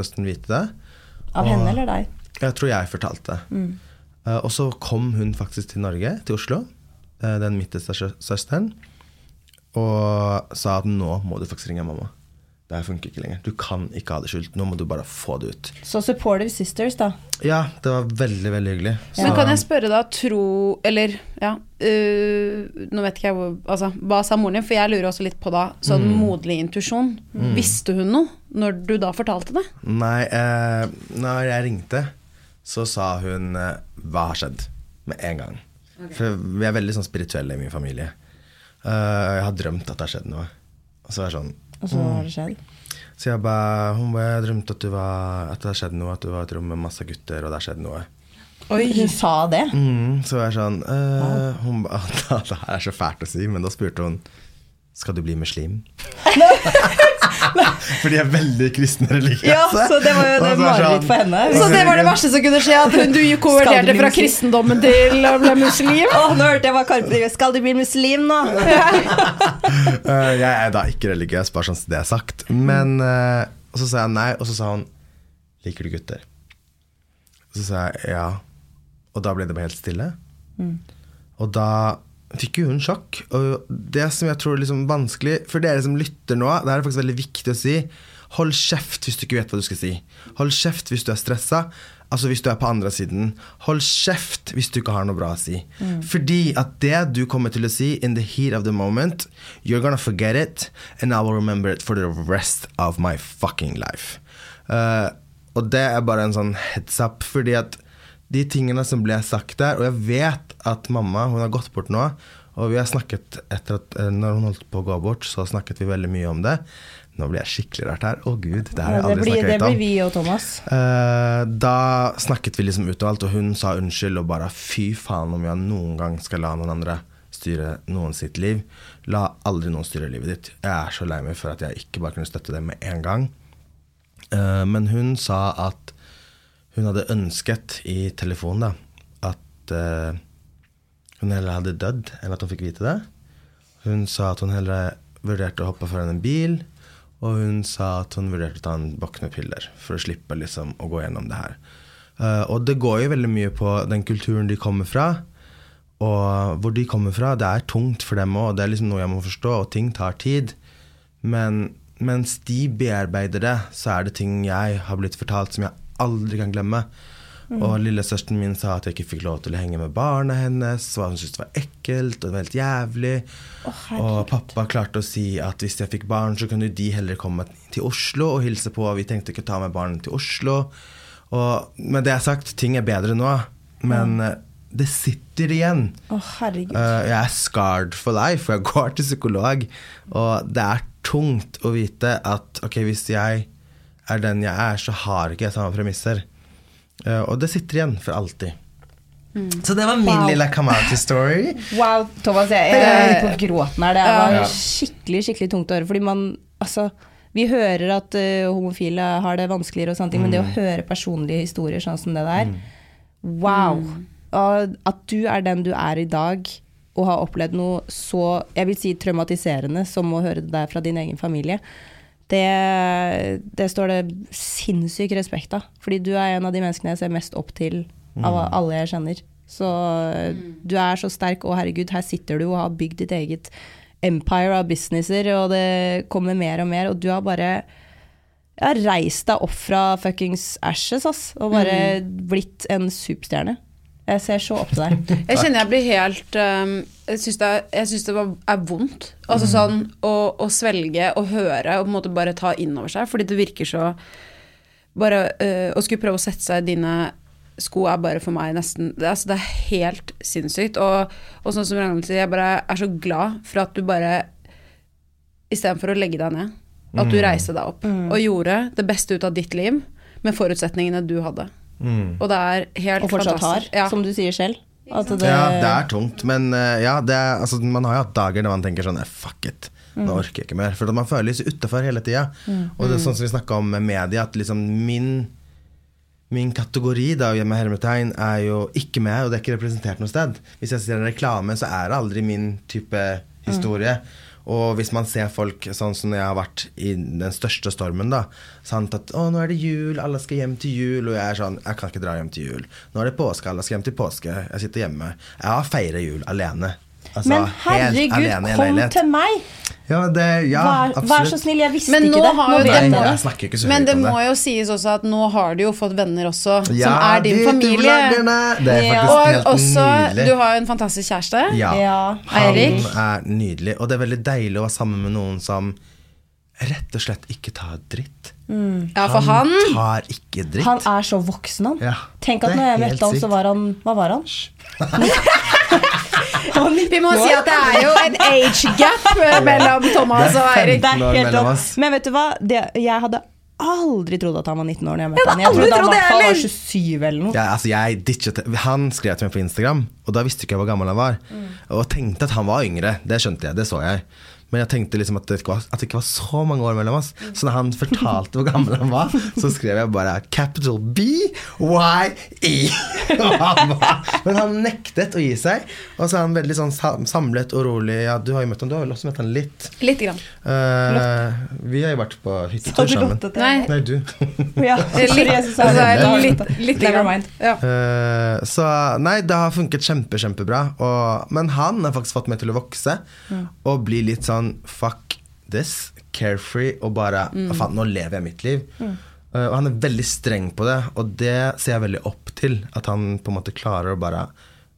Søsteren vite det. Av henne eller deg? Jeg tror jeg fortalte. Eh, og så kom hun faktisk til Norge, til Oslo, eh, den midterste sø- søsteren, og sa at nå må du faktisk ringe mamma. Det her funker ikke lenger. Du kan ikke ha det skjult. Nå må du bare få det ut. Så supportive sisters, da. Ja, det var veldig, veldig hyggelig. Men kan jeg spørre da, tro Eller, ja øh, Nå vet ikke jeg hvor Altså, hva sa moren din? For jeg lurer også litt på da, sånn moderlig intuisjon. Visste hun noe når du da fortalte det? Nei, eh, når jeg ringte, så sa hun eh, 'hva har skjedd?' med en gang. For vi er veldig sånn spirituelle i min familie. Uh, jeg har drømt at det har skjedd noe. Og så er det sånn Og så har det skjedd. Så jeg bare Hun bare jeg drømte at, du var, at det har skjedd noe, at du var i et rom med masse gutter, og det har skjedd noe. Hun sa det. Mm, så var jeg sånn eh, Hun ba, [laughs] Det her er så fælt å si, men da spurte hun Skal du bli muslim? [laughs] For de er veldig kristne religiøse. Ja, så det var jo det er mareritt sånn- for henne. Så det var det verste som kunne skje? At hun, du konverterte fra kristendommen til å bli muslim? Oh, nå hørte jeg hva Karpe sier. Skal du bli muslim nå? [laughs] Eh, jeg er da ikke religiøs, bare sånn som det er sagt. Men eh, Og så sa jeg nei, og så sa hun Liker du gutter? Og så sa jeg ja. Og da ble det bare helt stille. Og da fikk jo hun sjokk. Og det som jeg tror er liksom vanskelig for dere som lytter nå, det er faktisk veldig viktig å si. Hold kjeft hvis du ikke vet hva du skal si. Hold kjeft hvis du er stressa. Altså hvis du er på andre siden. Hold kjeft hvis du ikke har noe bra å si. Fordi at det du kommer til å si in the heat of the moment, you're gonna forget it, and I will remember it for the rest of my fucking life. Uh, og det er bare en sånn heads up, fordi at de tingene som ble sagt der Og jeg vet at mamma hun har gått bort nå. Og vi har snakket etter at eh, Når hun holdt på å gå bort, så snakket vi veldig mye om det. Nå blir jeg skikkelig rart her. Å gud, det har jeg aldri aldri høyt om. det blir vi og Thomas. Eh, da snakket vi liksom ut og alt, og hun sa unnskyld og bare fy faen om jeg noen gang skal la noen andre styre noen sitt liv. La aldri noen styre livet ditt. Jeg er så lei meg for at jeg ikke bare kunne støtte det med en gang. Eh, men hun sa at hun hadde ønsket i telefonen da, at eh, hun heller hadde dødd enn at hun fikk vite det. Hun sa at hun heller vurderte å hoppe foran en bil, og hun sa at hun vurderte å ta en bokk med piller for å slippe liksom å gå gjennom det her. Uh, og det går jo veldig mye på den kulturen de kommer fra. Og hvor de kommer fra, det er tungt for dem òg, det er liksom noe jeg må forstå, og ting tar tid. Men mens de bearbeider det, så er det ting jeg har blitt fortalt som jeg aldri kan glemme. Og lillesøsteren min sa at jeg ikke fikk lov til å henge med barna hennes, og hun syntes det var ekkelt og det var helt jævlig. og pappa klarte å si at hvis jeg fikk barn, så kunne de heller komme til Oslo og hilse på. og Vi tenkte ikke ta med barna til Oslo. Og med det jeg har sagt, ting er bedre nå. Men mm. Det sitter igjen. Oh, herregud. Eh, jeg er scarred for life, for jeg går til psykolog. Og det er tungt å vite at ok, hvis jeg er den jeg er, så har ikke jeg samme premisser. Eh, og det sitter igjen for alltid. Så det var min Wow. lille Kamati-story. [laughs] Wow, Thomas, jeg, jeg er på gråten her. Det var Ja. skikkelig skikkelig tungt å høre. Fordi man, altså, vi hører at uh, homofile har det vanskeligere, og sånne ting, men det å høre personlige historier sånn som det der Wow! Og at du er den du er i dag, og har opplevd noe så jeg vil si traumatiserende som å høre det der fra din egen familie, det, det står det sinnssyk respekt av. Fordi du er en av de menneskene jeg ser mest opp til av alle jeg kjenner. Så du er så sterk, og herregud, her sitter du og har bygd ditt eget empire av businesser, og det kommer mer og mer, og du har bare ja, reist deg opp fra fuckings ashes, ass, og bare blitt en superstjerne. Jeg ser så opp til deg. [laughs] Jeg kjenner jeg blir helt um, Jeg syns det, synes det er vondt. Altså sånn å, å svelge og høre og på en måte bare ta inn over seg, fordi det virker så Bare øh, å skulle prøve å sette seg i dine sko er bare for meg nesten det, altså, det er helt sinnssykt. Og, og sånn som Ragnhild sier, jeg bare er så glad for at du bare Istedenfor å legge deg ned, at du reiste deg opp og gjorde det beste ut av ditt liv med forutsetningene du hadde. Og det er helt Og fortsatt har, fantastisk. Ja. som du sier selv. At det, Ja, det er tungt, men eh, ja, det er, altså, man har jo hatt dager der man tenker sånn eh, Fuck it, nå orker jeg ikke mer. For man føler seg utafor hele tida. Og det er sånn som vi snakka om med media, at liksom min Min kategori da, med hermetegn er jo ikke med, og det er ikke representert noe sted. Hvis jeg ser en reklame, så er det aldri min type historie. Og hvis man ser folk sånn som jeg har vært i den største stormen, da sant, At 'Å, nå er det jul, alle skal hjem til jul', og jeg er sånn 'Jeg kan ikke dra hjem til jul'. 'Nå er det påske, alle skal hjem til påske'. Jeg sitter hjemme. Jeg har feira jul alene. Altså, Men herregud, kom til meg! Ja, det, ja Vær, vær så snill, jeg visste Men ikke det. har det- Nei, jeg snakker ikke så Men høyt det om må det. jo sies også at nå har du jo fått venner også, som er din familie. Det er Ja. Og også, nydelig. du har jo en fantastisk kjæreste. Ja. Ja. Eirik. Han er nydelig, og det er veldig deilig å være sammen med noen som rett og slett ikke tar dritt. Ja, for han han tar ikke dritt. Han er så voksen, han. Ja, Tenk at når jeg møtte han, så var han Hva var han? [laughs] Vi må si at det er jo en age gap mellom Thomas og Eirik. Det er helt mellom Men vet du hva? Det, jeg hadde aldri trodd at han var 19 år da jeg møtte ham. Jeg trodde han var 27 eller noe. Ja, altså jeg ditchet Han skrev til meg på Instagram, og da visste ikke jeg hvor gammel han var. Og tenkte at han var yngre. Det skjønte jeg, det så jeg. Men jeg tenkte liksom at det var, at det ikke var så mange år mellom oss. Så når han fortalte hvor gammel han var, så skrev jeg bare 'capital B-Y-E'. [laughs] Og han var- Men han nektet å gi seg. Og så er han veldig sånn samlet og rolig. Ja, du har jo møtt han, du har vel også møtt ham litt. Litt grann. Uh, vi har jo vært på hyttetur sammen. Nei. Nei, du. [laughs] Ja. Litt, litt, litt Never mind. Ja. Uh, så nei, det har funket kjempe, kjempebra. Og, men han har faktisk fått meg til å vokse og bli litt sånn fuck this, carefree, og bare mm. faen, nå lever jeg mitt liv. Eh, og han er veldig streng på det, og det ser jeg veldig opp til. At han på en måte klarer å bare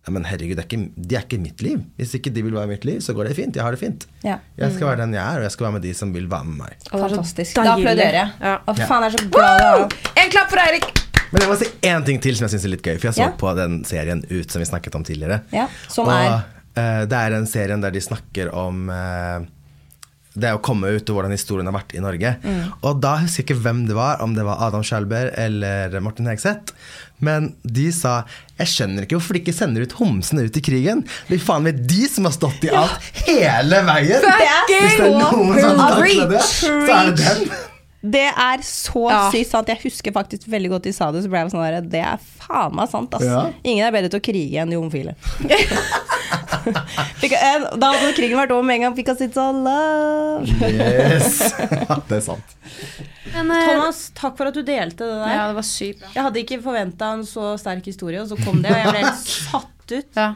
ja, men herregud, det er ikke, de er ikke mitt liv. Hvis ikke de vil være mitt liv, så går det fint. Jeg har det fint. Ja. Jeg skal være den jeg er, og jeg skal være med de som vil være med meg. Fantastisk. Da applauderer jeg. Ja. Å, faen, jeg er så glad. En klapp for Eirik! Men jeg må si én ting til som jeg syns er litt gøy. For jeg så Ja. på den serien Ut som vi snakket om tidligere. Ja, som og er? Eh, det er en serien der de snakker om eh, det å komme ut og hvordan historien har vært i Norge. Mm. Og da husker jeg ikke hvem det var, om det var Adam Schjølberg eller Martin Hegseth. Men de sa jeg skjønner ikke hvorfor de ikke sender ut homsene ut i krigen. Det er faen meg de som har stått i alt hele veien! Hvis det er noen som har taklet det, så er det dem. Det er så Ja. sykt sant. Jeg husker faktisk veldig godt de sa det, så ble jeg sånn der Det er faen meg sant, ass. Ja. Ingen er bedre til å krige enn de homofile. [laughs] Eh, da hadde krigen vært over med en gang. Because it's all love. Yes. [laughs] det er sant. Thomas, takk for at du delte det der. Ja, det var sykt bra. Jeg hadde ikke forventa en så sterk historie, og så kom det, og jeg ble helt [laughs] satt ut. Ja.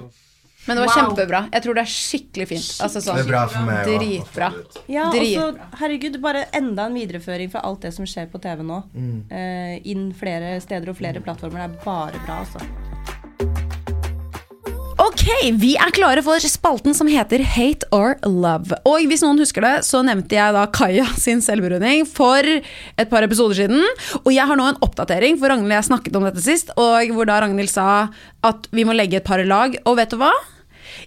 Men det var Wow. kjempebra. Jeg tror det er skikkelig fint. Altså, sånn, Det er bra for meg Dritbra. Ja, og så, herregud, bare enda en videreføring fra alt det som skjer på TV nå. Eh, inn flere steder og flere plattformer. Det er bare bra, altså. Ok, vi er klare for spalten som heter Hate or Love. Og hvis noen husker det, så nevnte jeg da Kaja sin selvbruning for et par episoder siden. Og jeg har nå en oppdatering, for Ragnhild og jeg snakket om dette sist, og hvor da Ragnhild sa at vi må legge et par lag. Og vet du hva?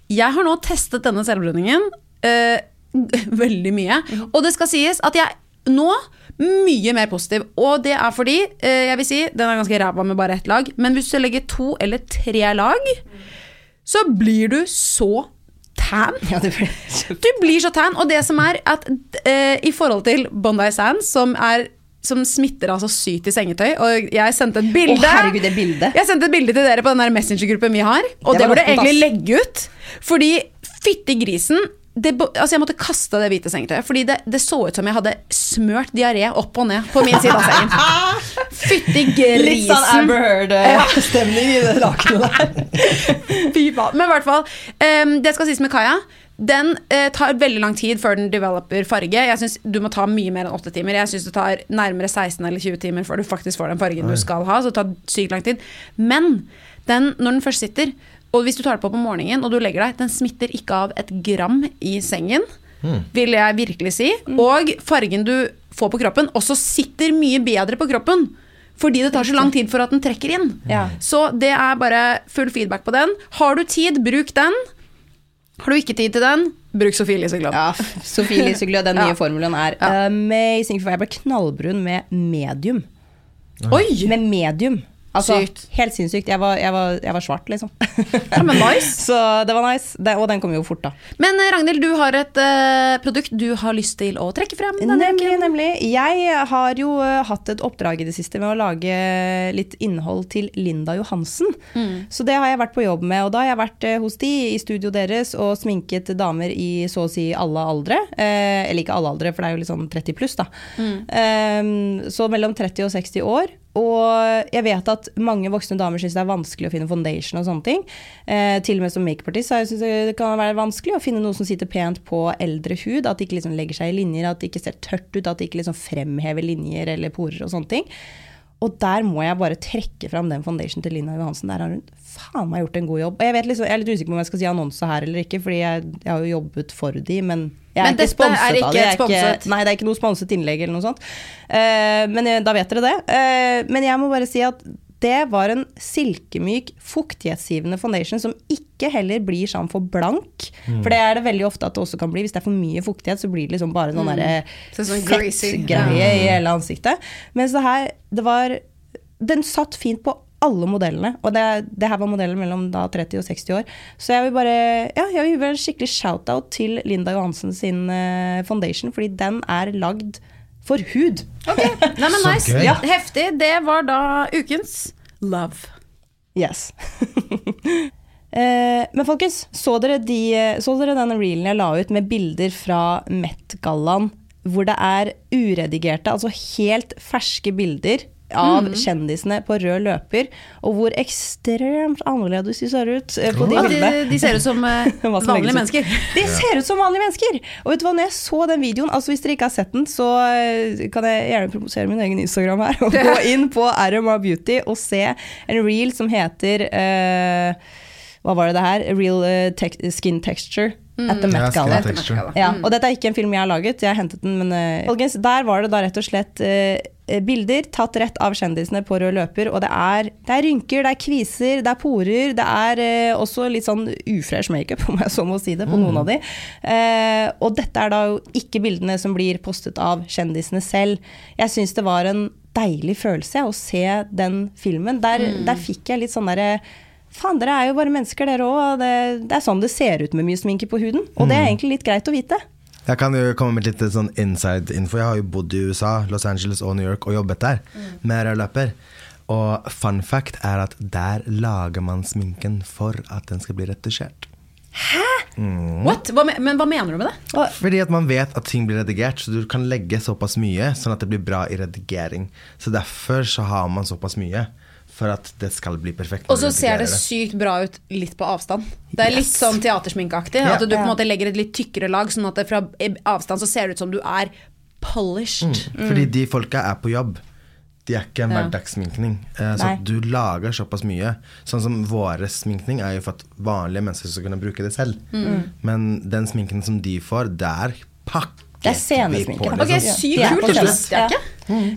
Jeg har nå testet denne selvbruningen eh, [laughs] veldig mye. Og det skal sies at jeg nå mye mer positiv. Og det er fordi, eh, jeg vil si, den er ganske ræva med bare ett lag, men hvis du legger to eller tre lag, så blir du så tan. Ja, det ble Du blir så tan. Og det som er at eh, i forhold til Bondi Sands, som er som smitter altså sykt i sengetøy. Og jeg sendte et bilde Å, herregud, det bildet. Jeg sendte et bilde til dere på den Messenger-gruppen vi har, og Det det, burde jeg egentlig legge ut. Fordi fytti grisen det, altså jeg måtte kaste det hvite sengetøyet, fordi det, det så ut som jeg hadde smørt diaré opp og ned på min side av sengen. [laughs] Fytti Litt sånn grisen. Amber Heard-stemning i det lakenet der. Fy faen. Men i hvert fall, Um, det skal sies med Kaja. Den eh, tar veldig lang tid før den developer farge. Jeg synes Du må ta mye mer enn 8 timer. Jeg synes det tar nærmere 16 eller 20 timer før du faktisk får den fargen du skal ha. Så det tar sykt lang tid. Men den, når den først sitter, og hvis du tar det på på morgenen og du legger deg, den smitter ikke av et gram i sengen, vil jeg virkelig si. Og fargen du får på kroppen, også sitter mye bedre på kroppen. Fordi det tar så lang tid for at den trekker inn. Ja. Så det er bare full feedback på den. Har du tid, bruk den. Har du ikke tid til den, bruk Sofie Elise. Ja, Sofie Elise den [laughs] nye Ja. formelen er Ja. amazing. For jeg ble knallbrun med medium. Oi! Med medium. Altså, Sykt. Helt sinnssykt. Jeg var, jeg var, jeg var svart, liksom. Ja, men nice. [laughs] Så det var nice. Det, og den kom jo fort, da. Men eh, Ragnhild, du har et uh, produkt du har lyst til å trekke frem Nemlig, uken. nemlig. Jeg har jo uh, hatt et oppdrag i det siste med å lage litt innhold til Linda Johansen. Så det har jeg vært på jobb med. Og da har jeg vært uh, hos de i studio deres og sminket damer i så å si alle aldre. Eller ikke alle aldre, for det er jo litt sånn 30 pluss, da. Eh, så mellom 30 og 60 år. Og jeg vet at mange voksne damer syns det er vanskelig å finne foundation og sånne ting. Eh, til og med som makeupartist syns jeg det kan være vanskelig å finne noe som sitter pent på eldre hud. At det ikke liksom legger seg i linjer, at det ikke ser tørt ut, at det ikke liksom fremhever linjer eller porer og sånne ting. Og der må jeg bare trekke fram den foundation til Lina Johansen. Der har hun faen meg gjort en god jobb. Og jeg, liksom, jeg er litt usikker på om jeg skal si annonse her eller ikke, fordi jeg, jeg har jo jobbet for de, men jeg Men er dette sponset er ikke. Et sponset. nei, det er ikke noe sponset innlegg eller noe sånt. Uh, men eh, da vet dere det. Uh, men jeg må bare si at det var en silkemyk, fuktighetsgivende foundation som ikke heller blir sånn for blank. For det er det veldig ofte at det også kan bli. Hvis det er for mye fuktighet, så blir det liksom bare sånn mm. fettgreier sånn greasy. fettgreie i hele ansiktet. Mens det her, det var Den satt fint på alle modellene, og det, det her var modeller mellom da 30 og 60 år. Så jeg vil bare ja, jeg vil gi en skikkelig shout-out til Linda Johansen sin uh, foundation, fordi den er lagd for hud. Nei, men [laughs] nice. Ja, heftig. Det var da ukens love. Yes. [laughs] Eh, men folkens, så dere, de, så dere den reelen jeg la ut med bilder fra Met-gallaen, hvor det er uredigerte, altså helt ferske bilder av kjendisene på rød løper, og hvor ekstremt annerledes de ser ut eh, på de de, de ser ut som eh, [laughs] vanlige mennesker. De ser ut som vanlige mennesker! Og vet du hva, når jeg så den videoen, altså hvis dere ikke har sett den, så eh, kan jeg gjerne promosere min egen Instagram her, og [laughs] gå inn på RMA Beauty og se en reel som heter uh, Hva var det det her? Real uh, Skin Texture at the Met skin Gala. Ja, Ja, og dette er ikke en film jeg har laget, jeg har hentet den, men uh, folkens, der var det da rett og slett eh, bilder tatt rett av kjendisene på rød løper, og det er, det er rynker, det er kviser, det er porer, det er eh, også litt sånn ufresh makeup, [laughs] om jeg så må si det, på noen av de. Eh, og dette er da jo ikke bildene som blir postet av kjendisene selv. Jeg syns det var en deilig følelse å se den filmen. Der, der fikk jeg litt sånn derre Faen, dere er jo bare mennesker, dere òg. Det, det er sånn det ser ut med mye sminke på huden. Og det er egentlig litt greit å vite. Jeg kan jo komme med litt sånn inside info. Jeg har jo bodd i USA, Los Angeles og New York og jobbet der med rødløper. Og fun fact er at der lager man sminken for at den skal bli retusjert. What? Hva, men hva mener du med det? Fordi at man vet at ting blir redigert, så du kan legge såpass mye sånn at det blir bra i redigering. Så derfor så har man såpass mye. For at det skal bli perfekt. Og så ser det sykt bra ut litt på avstand. Det er litt sånn teatersminkeaktig. Ja. At du på en måte legger et litt tykkere lag, sånn at det fra avstand så ser det ut som du er polished. Fordi de folka er på jobb. de er ikke en Ja. hverdagssminkning. Eh, så at du lager såpass mye. Sånn som våre sminkning er jo for at vanlige mennesker skal kunne bruke det selv. Mm. Men den sminken som de får, det er pakker Det er scenesminke. Ok, sykt kult, det visste jeg ikke.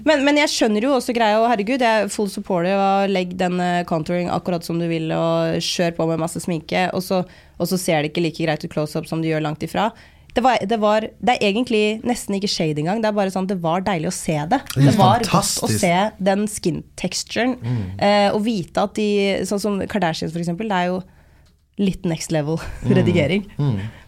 Men, men jeg skjønner jo også greia, og herregud, jeg er full supporter Og legg den eh, contouring akkurat som du vil, og kjør på med masse sminke, og så, og så ser det ikke like greit ut close-up som du gjør langt ifra. Det, var, det, var, det er egentlig nesten ikke shade engang, det er bare sånn, det var deilig å se det. Det Det var godt å se den skin texturen, eh, og vite at de, sånn som Kardashians for eksempel, det er jo litt next level [laughs] redigering.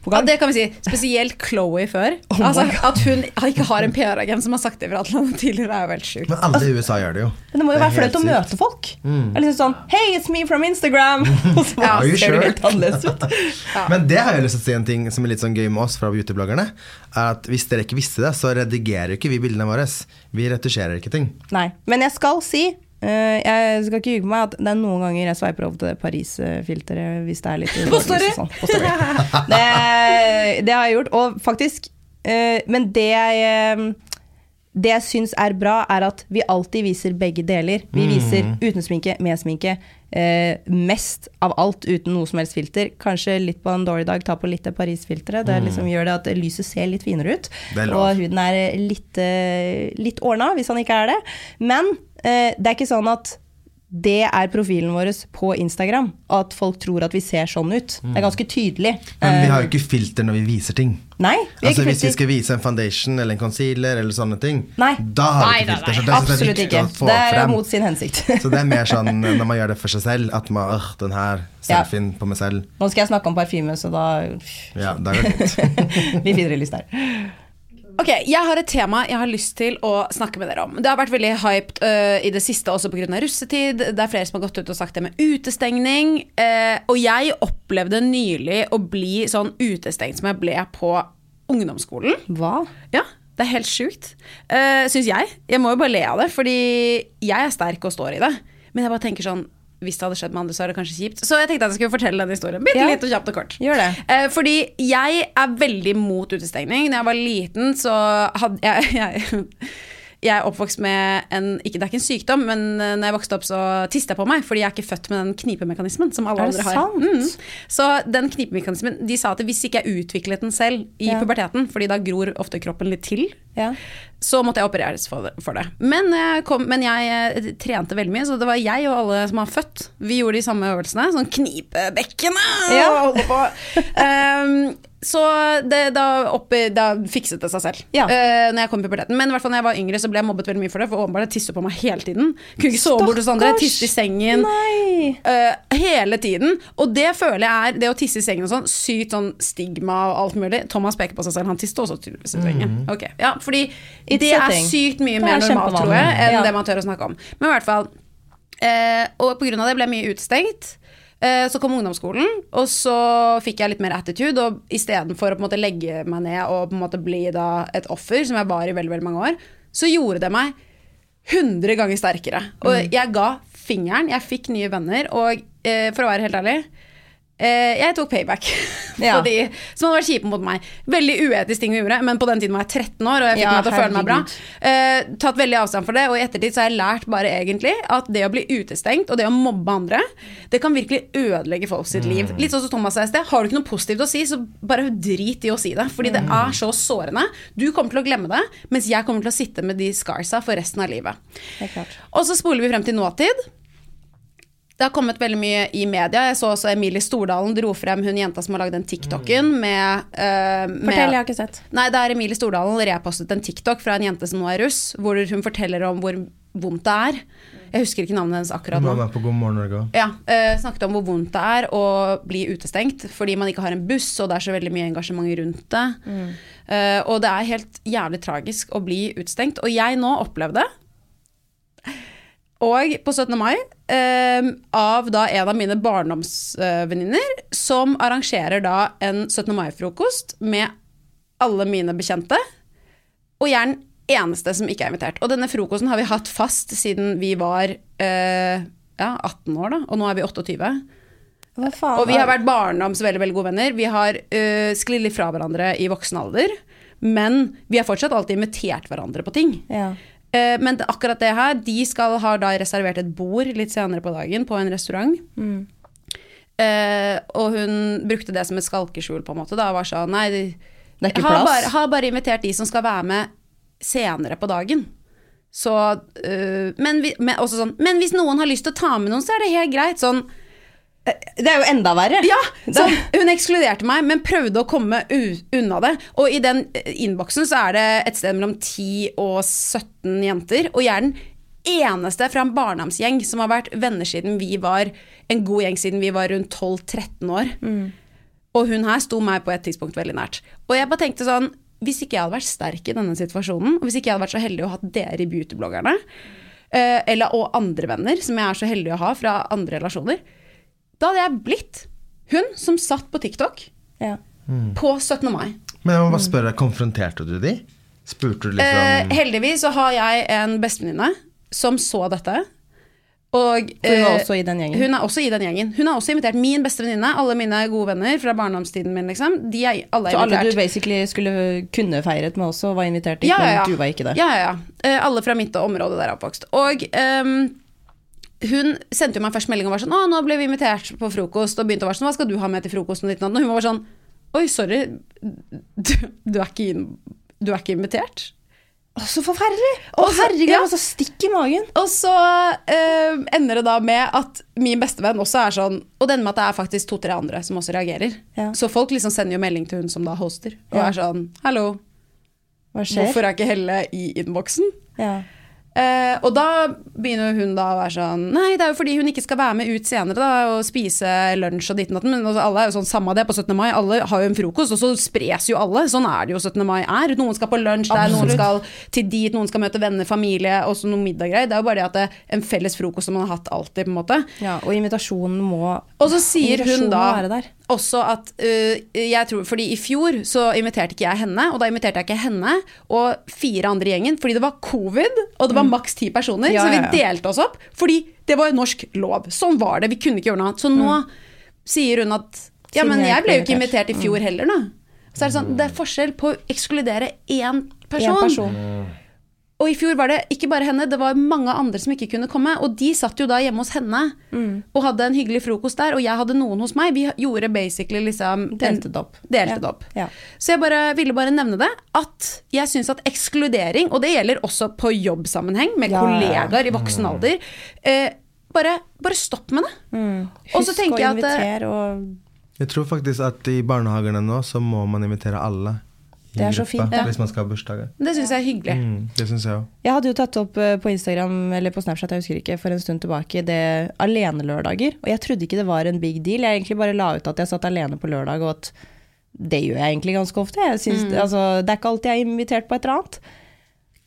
På Ja, det kan vi si. Spesielt Chloé før. [laughs] Oh altså, at hun ikke har en PR-agent som har sagt det fra til henne tidligere, er jo helt sjukt. Men alle i USA gjør det jo. Men det må jo Det være flaut å møte folk. Er liksom sånn Hey, it's me from Instagram! [laughs] Og så ja, ser sure? du helt annerledes ut. Men det har jeg lyst til å si en ting som er litt sånn gøy med oss fra beautybloggerne. Er at Hvis dere ikke visste det, så redigerer ikke vi bildene våre. Vi retusjerer ikke ting. Nei. Men jeg skal si jeg skal ikke ljuge på meg at det er noen ganger jeg sveiper over til det Paris-filteret hvis det er litt På story? sånn. [laughs] Det, det har jeg gjort. Og faktisk eh, Men det jeg eh, det jeg syns er bra, er at vi alltid viser begge deler. Vi viser uten sminke, med sminke. Eh, mest av alt uten noe som helst filter. Kanskje litt på en dårlig dag, ta på litt av Paris-filteret. Det liksom gjør det at lyset ser litt finere ut. Og huden er litt, eh, litt ordna, hvis han ikke er det. Men eh, det er ikke sånn at det er profilen vår på Instagram. At folk tror at vi ser sånn ut. Det er ganske tydelig. Men vi Eh, har jo ikke filter når vi viser ting. Nei, vi Altså ikke Hvis vi skal vise en foundation eller en concealer, eller sånne ting, Nei. da har vi ikke filter. Så det det Absolutt viktig ikke. å få Det er frem. mot sin hensikt. [laughs] Så det er mer sånn [laughs] når man gjør det for seg selv, at man øh, den her Ja. på meg selv. Nå skal jeg snakke om parfyme, så da Ja, da går det fint. [laughs] Vi finner en lyst der. Ok, Jeg har et tema jeg har lyst til å snakke med dere om. Det har vært veldig hyped uh, i det siste, også pga. russetid. Det er flere som har gått ut og sagt det med utestengning. Uh, og jeg opplevde nylig å bli sånn utestengt som jeg ble på ungdomsskolen. Hva? Ja, det er helt sjukt. Uh, Syns jeg. Jeg må jo bare le av det, fordi jeg er sterk og står i det. Men jeg bare tenker sånn hvis det hadde skjedd med andre, så er det kanskje kjipt. Så jeg tenkte at jeg skulle fortelle den historien. Bitte Ja. litt og kjapt og kort. Gjør det. Eh, fordi jeg er veldig mot utestengning. Da jeg var liten, så hadde jeg, [laughs] jeg jeg er oppvokst med en ikke, Det er ikke en sykdom, men eh, når jeg vokste opp, så tiste jeg på meg. Fordi jeg er ikke født med den knipemekanismen som alle andre har. Mm. Så den knipemekanismen De sa at hvis ikke jeg utviklet den selv i Ja. puberteten, fordi da gror ofte kroppen litt til, Ja. Så måtte jeg opereres for det. Men, jeg kom, men jeg eh, trente veldig mye, så det var jeg og alle som var født. Vi gjorde de samme øvelsene. Sånn knipebekkene Ja. og holde på. um, så det, da, oppi, da fikset det seg selv. Ja. Uh, når jeg kom i puberteten. Men i hvert fall når jeg var yngre, så ble jeg mobbet veldig mye for det. For åpenbart jeg tisset på meg hele tiden. Kunne ikke sove bort hos andre. Tisse i sengen. Eh, hele tiden. Og det føler jeg er det å tisse i sengen og sånn, sykt sånn stigma og alt mulig. Thomas peker på seg selv, han tisset også tydeligvis i sengen. Ok, ja, fordi It's det er sykt mye mer er normalt, tror jeg, enn Ja. det man tør å snakke om. Men i hvert fall eh, Og av det ble jeg mye utestengt. Eh, Så kom ungdomsskolen, og så fikk jeg litt mer attitude. Og istedenfor å på en måte legge meg ned og på en måte bli da et offer, som jeg var i veldig veldig mange år, så gjorde det meg 100 ganger sterkere. Og Mm. jeg ga fingeren, jeg fikk nye venner, og eh, for å være helt ærlig eh, jeg tok payback [laughs] Ja. for de som hadde vært kjipe mot meg. Veldig uetisk ting vi gjorde, men på den tiden var jeg 13 år, og jeg fikk Ja, meg til å føle meg bra. Eh, tatt veldig avstand for det, og i ettertid så har jeg lært bare egentlig at det å bli utestengt og det å mobbe andre, det kan virkelig ødelegge folk sitt liv. Litt sånn som Thomas sa i sted, har du ikke noe positivt å si, så bare drit i å si det. Fordi det er så sårende. Du kommer til å glemme det, mens jeg kommer til å sitte med de scarsa for resten av livet. Det klart. Og så spoler vi frem til nåtid. Det har kommet veldig mye i media. Jeg så også Emilie Stordalen dro frem hun jenta som har lagd den TikToken med, eh, med Fortell, jeg har ikke sett. Nei, det er Emilie Stordalen repostet en TikTok fra en jente som nå er russ, hvor hun forteller om hvor vondt det er. Jeg husker ikke navnet hennes akkurat Hun nå. med på God morgen Norge. Ja, uh, snakket om hvor vondt det er å bli utestengt fordi man ikke har en buss, og det er så veldig mye engasjement rundt det. Eh, og det er helt jævlig tragisk å bli utestengt. Og jeg nå opplevde og på 17. mai, eh, av da en av mine barndomsvenninner, som arrangerer da en 17. mai-frokost med alle mine bekjente. Og jeg er den eneste som ikke er invitert. Og denne frokosten har vi hatt fast siden vi var eh, ja, 18 år, da. Og nå er vi 28. Hva faen? Og vi har vært barndoms veldig, veldig gode venner. Vi har uh, sklidd litt fra hverandre i voksen alder. Men vi har fortsatt alltid invitert hverandre på ting. ja. Eh, men akkurat det her, de skal, har da reservert et bord litt senere på dagen på en restaurant. Eh, og hun brukte det som et skalkeskjul, på en måte. Da var sånn Nei, de, Det er ikke har plass. bare, har bare invitert de som skal være med senere på dagen. Så eh, men, vi, men, også sånn, men hvis noen har lyst til å ta med noen, så er det helt greit. Sånn Det er jo enda verre. ja, sånn, hun ekskluderte meg, men prøvde å komme unna det. Og i den eh, innboksen så er det et sted mellom 10 og 17 jenter, og jeg er den eneste fra en barndomsgjeng som har vært venner siden vi var en god gjeng siden vi var rundt 12-13 år. Og hun her sto meg på et tidspunkt veldig nært. Og jeg bare tenkte sånn Hvis ikke jeg hadde vært sterk i denne situasjonen, og hvis ikke jeg hadde vært så heldig å ha dere i beautybloggerne, eh, eller, og andre venner som jeg er så heldig å ha fra andre relasjoner, da hadde jeg blitt hun som satt på TikTok Ja. på 17. mai. Men jeg må bare spørre, konfronterte du de? Spurte du liksom Eh, heldigvis så har jeg en bestevenninne som så dette. Og, hun var eh, også i den gjengen. Hun er også i den gjengen. Hun har også invitert min beste venninne, alle mine gode venner fra barndomstiden min, liksom. De er alle Så alle du basically skulle kunne feiret med også, var invitert dit, Ja, ja, ja. men du var ikke det. Ja, ja, ja. Eh, alle fra mitt område der jeg er oppvokst. Og ehm, hun sendte jo meg først melding og var sånn Å, nå ble vi invitert på frokost, og begynte å være sånn Hva skal du ha med til frokosten? Og og hun var sånn Oi, sorry, du, du, er, ikke in, du er ikke invitert? Å, så forferdelig! Å, herregud, ja. så stikk i magen. Og så eh, ender det da med at min bestevenn også er sånn Og det ender med at det er faktisk to-tre andre som også reagerer. Ja. Så folk liksom sender jo melding til hun som da hoster, og Ja. er sånn Hallo, Hva skjer? hvorfor er ikke Helle i innboksen? Ja. Eh, og da begynner hun da å være sånn Nei, det er jo fordi hun ikke skal være med ut senere da og spise lunsj og ditt og datt. Men altså, alle er jo sånn samme det på 17. mai. Alle har jo en frokost, og så spres jo alle. Sånn er det jo 17. mai er. Noen skal på lunsj der, noen skal til dit, noen skal møte venner, familie, og så noe middaggreier. Det er jo bare det at det er en felles frokost som man har hatt alltid, på en måte. ja, og invitasjonen må Og så sier hun da. Også at uh, jeg tror, fordi i fjor så inviterte ikke jeg henne, og da inviterte jeg ikke henne og fire andre i gjengen, fordi det var covid, og det var maks ti personer, Mm. Ja, så vi delte oss opp, fordi det var jo norsk lov. Sånn var det, vi kunne ikke gjøre noe annet. Så nå sier hun at ja, Mm. Men jeg jeg ble jo ikke invitert i fjor heller, da. Så er det sånn, det er forskjell på å ekskludere én person. En person. Og i fjor var det ikke bare henne, det var mange andre som ikke kunne komme. Og de satt jo da hjemme hos henne Mm. og hadde en hyggelig frokost der, og jeg hadde noen hos meg. Vi gjorde basically liksom Delte det opp. Delte Ja. det opp. Ja. Så jeg bare, ville bare nevne det, at jeg syns at ekskludering, og det gjelder også på jobbsammenheng med Ja, kollegaer i voksen alder, eh, bare, bare stopp med det. Og så Husk tenker å jeg at eh, invitere og Jeg tror faktisk at i barnehagene nå så må man invitere alle. Det er så fint, ja. Hvis man skal ha bursdager. det syns jeg er hyggelig. Mm, det synes jeg også. Jeg hadde jo tatt opp eh, på Instagram eller på Snapchat jeg husker ikke, for en stund tilbake det alenelørdager. Og jeg trodde ikke det var en big deal. Jeg egentlig bare la ut at jeg satt alene på lørdag, og at det gjør jeg egentlig ganske ofte. Jeg synes, altså, det er ikke alltid jeg er invitert på et eller annet.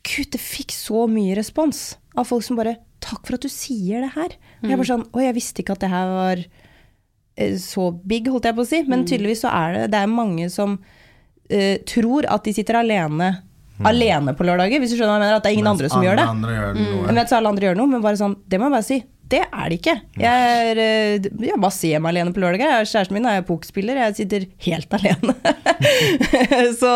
Gud, det fikk så mye respons av folk som bare 'Takk for at du sier det her'. Og jeg bare sånn Å, jeg visste ikke at det her var eh, så big, holdt jeg på å si. Men tydeligvis så er det Det er mange som eh, tror at de sitter alene Alene på lørdager, hvis du skjønner hva jeg mener. At det er ingen andre som gjør det. Andre gjør mm. Men du, alle andre gjør noe, men bare sånn, det må jeg bare si. Det er det ikke. Jeg er eh, jeg bare ser meg alene på lørdager. Jeg- Kjæresten min er pokerspiller, jeg sitter helt alene. [laughs] så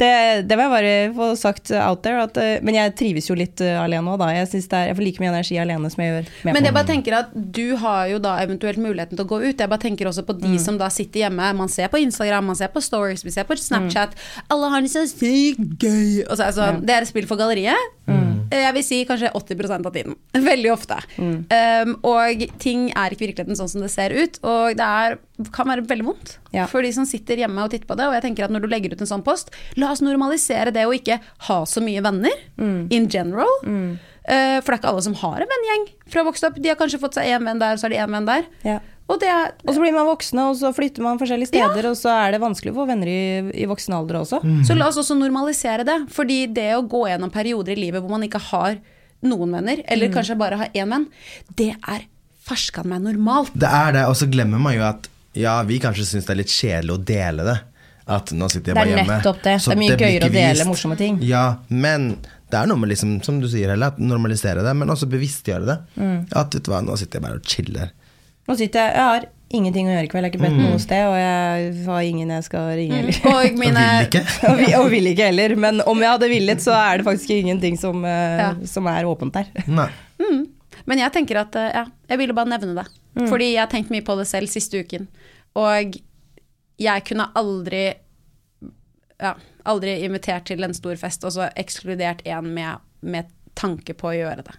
det, det må jeg bare få sagt out there. At, eh, men jeg trives jo litt eh, alene òg, da. Jeg, er, jeg får like mye energi alene som jeg gjør med Men jeg bare tenker at du har jo da eventuelt muligheten til å gå ut. Jeg bare tenker også på de Mm. som da sitter hjemme. Man ser på Instagram, man ser på Stories, vi ser på Snapchat. Mm. Alle har det så sykt gøy. Altså, altså, ja. sånn, det er et spill for galleriet. Mm. Jeg vil si kanskje 80% av tiden. [laughs] Veldig ofte. Um, og ting er ikke virkeligheten sånn som det ser ut. Og det er, kan være veldig vondt Ja. for de som sitter hjemme og titter på det. Og jeg tenker at når du legger ut en sånn post, la oss normalisere det å ikke ha så mye venner Mm. in general. Uh, for det er ikke alle som har en vennegjeng fra vokst opp. De har kanskje fått seg én venn der, og så har de én venn der. Ja. Og det er Og så blir man voksne, og så flytter man forskjellige steder, og så er det vanskelig å få venner i, i voksen alder også. Så la oss også normalisere det. Fordi det å gå gjennom perioder i livet hvor man ikke har noen venner, eller kanskje bare har én venn, det er ferskan meg normalt. Det er det, og så glemmer man jo at ja, vi kanskje syns det er litt kjedelig å dele det. At nå sitter jeg bare hjemme. Det er nettopp det. Så Det er mye gøyere å dele morsomme ting. Ja, men det er noe med liksom, som du sier, Helle, at normalisere det, men også bevisstgjøre det. Mm. At vet du hva, nå sitter jeg bare og chiller. Nå sitter jeg, jeg har ingenting å gjøre i kveld. Jeg har ikke bedt noe sted, og jeg har ingen jeg skal ringe heller. Og [laughs] mine Vil ikke. [laughs] og, vi, og vil ikke heller. Men om jeg hadde villet, så er det faktisk ingenting som, eh, Ja. som er åpent der. [laughs] Nei. Men jeg tenker at eh, ja, jeg ville bare nevne det. Fordi jeg har tenkt mye på det selv siste uken. Og jeg kunne aldri ja, aldri invitert til en stor fest og så ekskludert en med, med tanke på å gjøre det.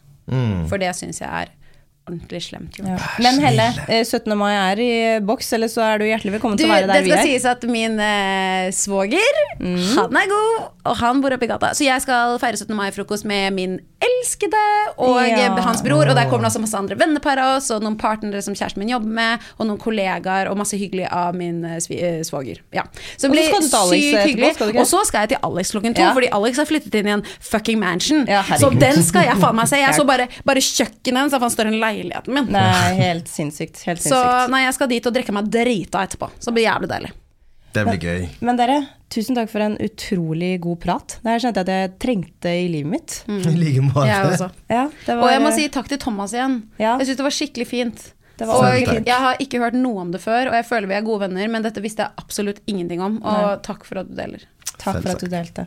For det syns jeg er ordentlig slemt. gjort. Ja. Men Helle, eh, 17. mai er i boks, eller så er du hjertelig velkommen Du, til å være der vi er. Det skal sies at min eh, svoger, han er god, og han bor oppe i gata. Så jeg skal feire 17. mai-frokost med min elskede og Ja. eh, hans bror. Og der kommer det også masse andre vennepar av oss, og noen partnere som kjæresten min jobber med, og noen kollegaer, og masse hyggelig av min eh, eh, svoger. Ja. Så det blir sykt hyggelig. Og så skal jeg til Alex klokken to, Ja. fordi Alex har flyttet inn i en fucking mansion. Ja, så den skal jeg faen meg se. Jeg så [laughs] bare, bare kjøkkenet for han står i leiligheten min. Nei, helt sinnssykt. Helt Så sinnssykt. nei, jeg skal dit og drikke meg drita etterpå. Så det blir jævlig deilig. Det blir gøy. Men dere, tusen takk for en utrolig god prat. Det her kjente jeg at jeg trengte i livet mitt. [laughs] I like måte. Jeg også. Ja, det var, Og jeg må si takk til Thomas igjen. Ja. Jeg syns det var skikkelig fint. Det var og jeg har ikke hørt noe om det før, og jeg føler vi er gode venner, men dette visste jeg absolutt ingenting om, og takk for at du deler. Takk for at du delte.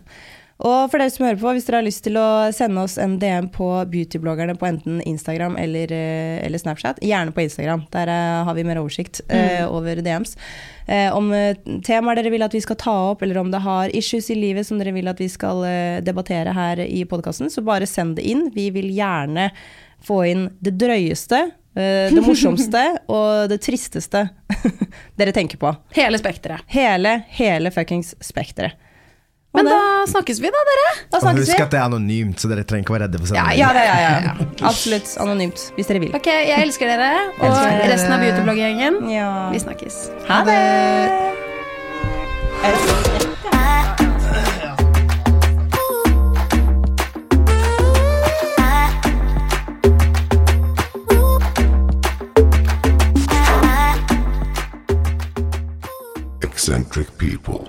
Og for dere som hører på, hvis dere har lyst til å sende oss en DM på beautybloggerne på enten Instagram eller, eh, eller Snapchat, gjerne på Instagram. Der eh, har vi mer oversikt eh, over DMs. Uh, om temaer dere vil at vi skal ta opp, eller om det har issues i livet som dere vil at vi skal uh, debattere her i podkasten, så bare send det inn. Vi vil gjerne få inn det drøyeste, det morsomste [laughs] og det tristeste [laughs] dere tenker på. Hele spekteret. Hele, hele fuckings spekteret. Og Men det- da snakkes vi, da, dere. da Og snakkes husk vi. at det er anonymt, så dere trenger ikke å være redde for å sende Ja, ja, ja, ja. [laughs] Absolutt anonymt, hvis dere vil. Ok, jeg elsker dere, og Elsker dere. resten av beautyblogg-gjengen. Ja. Vi snakkes. Ha det! Eccentric people.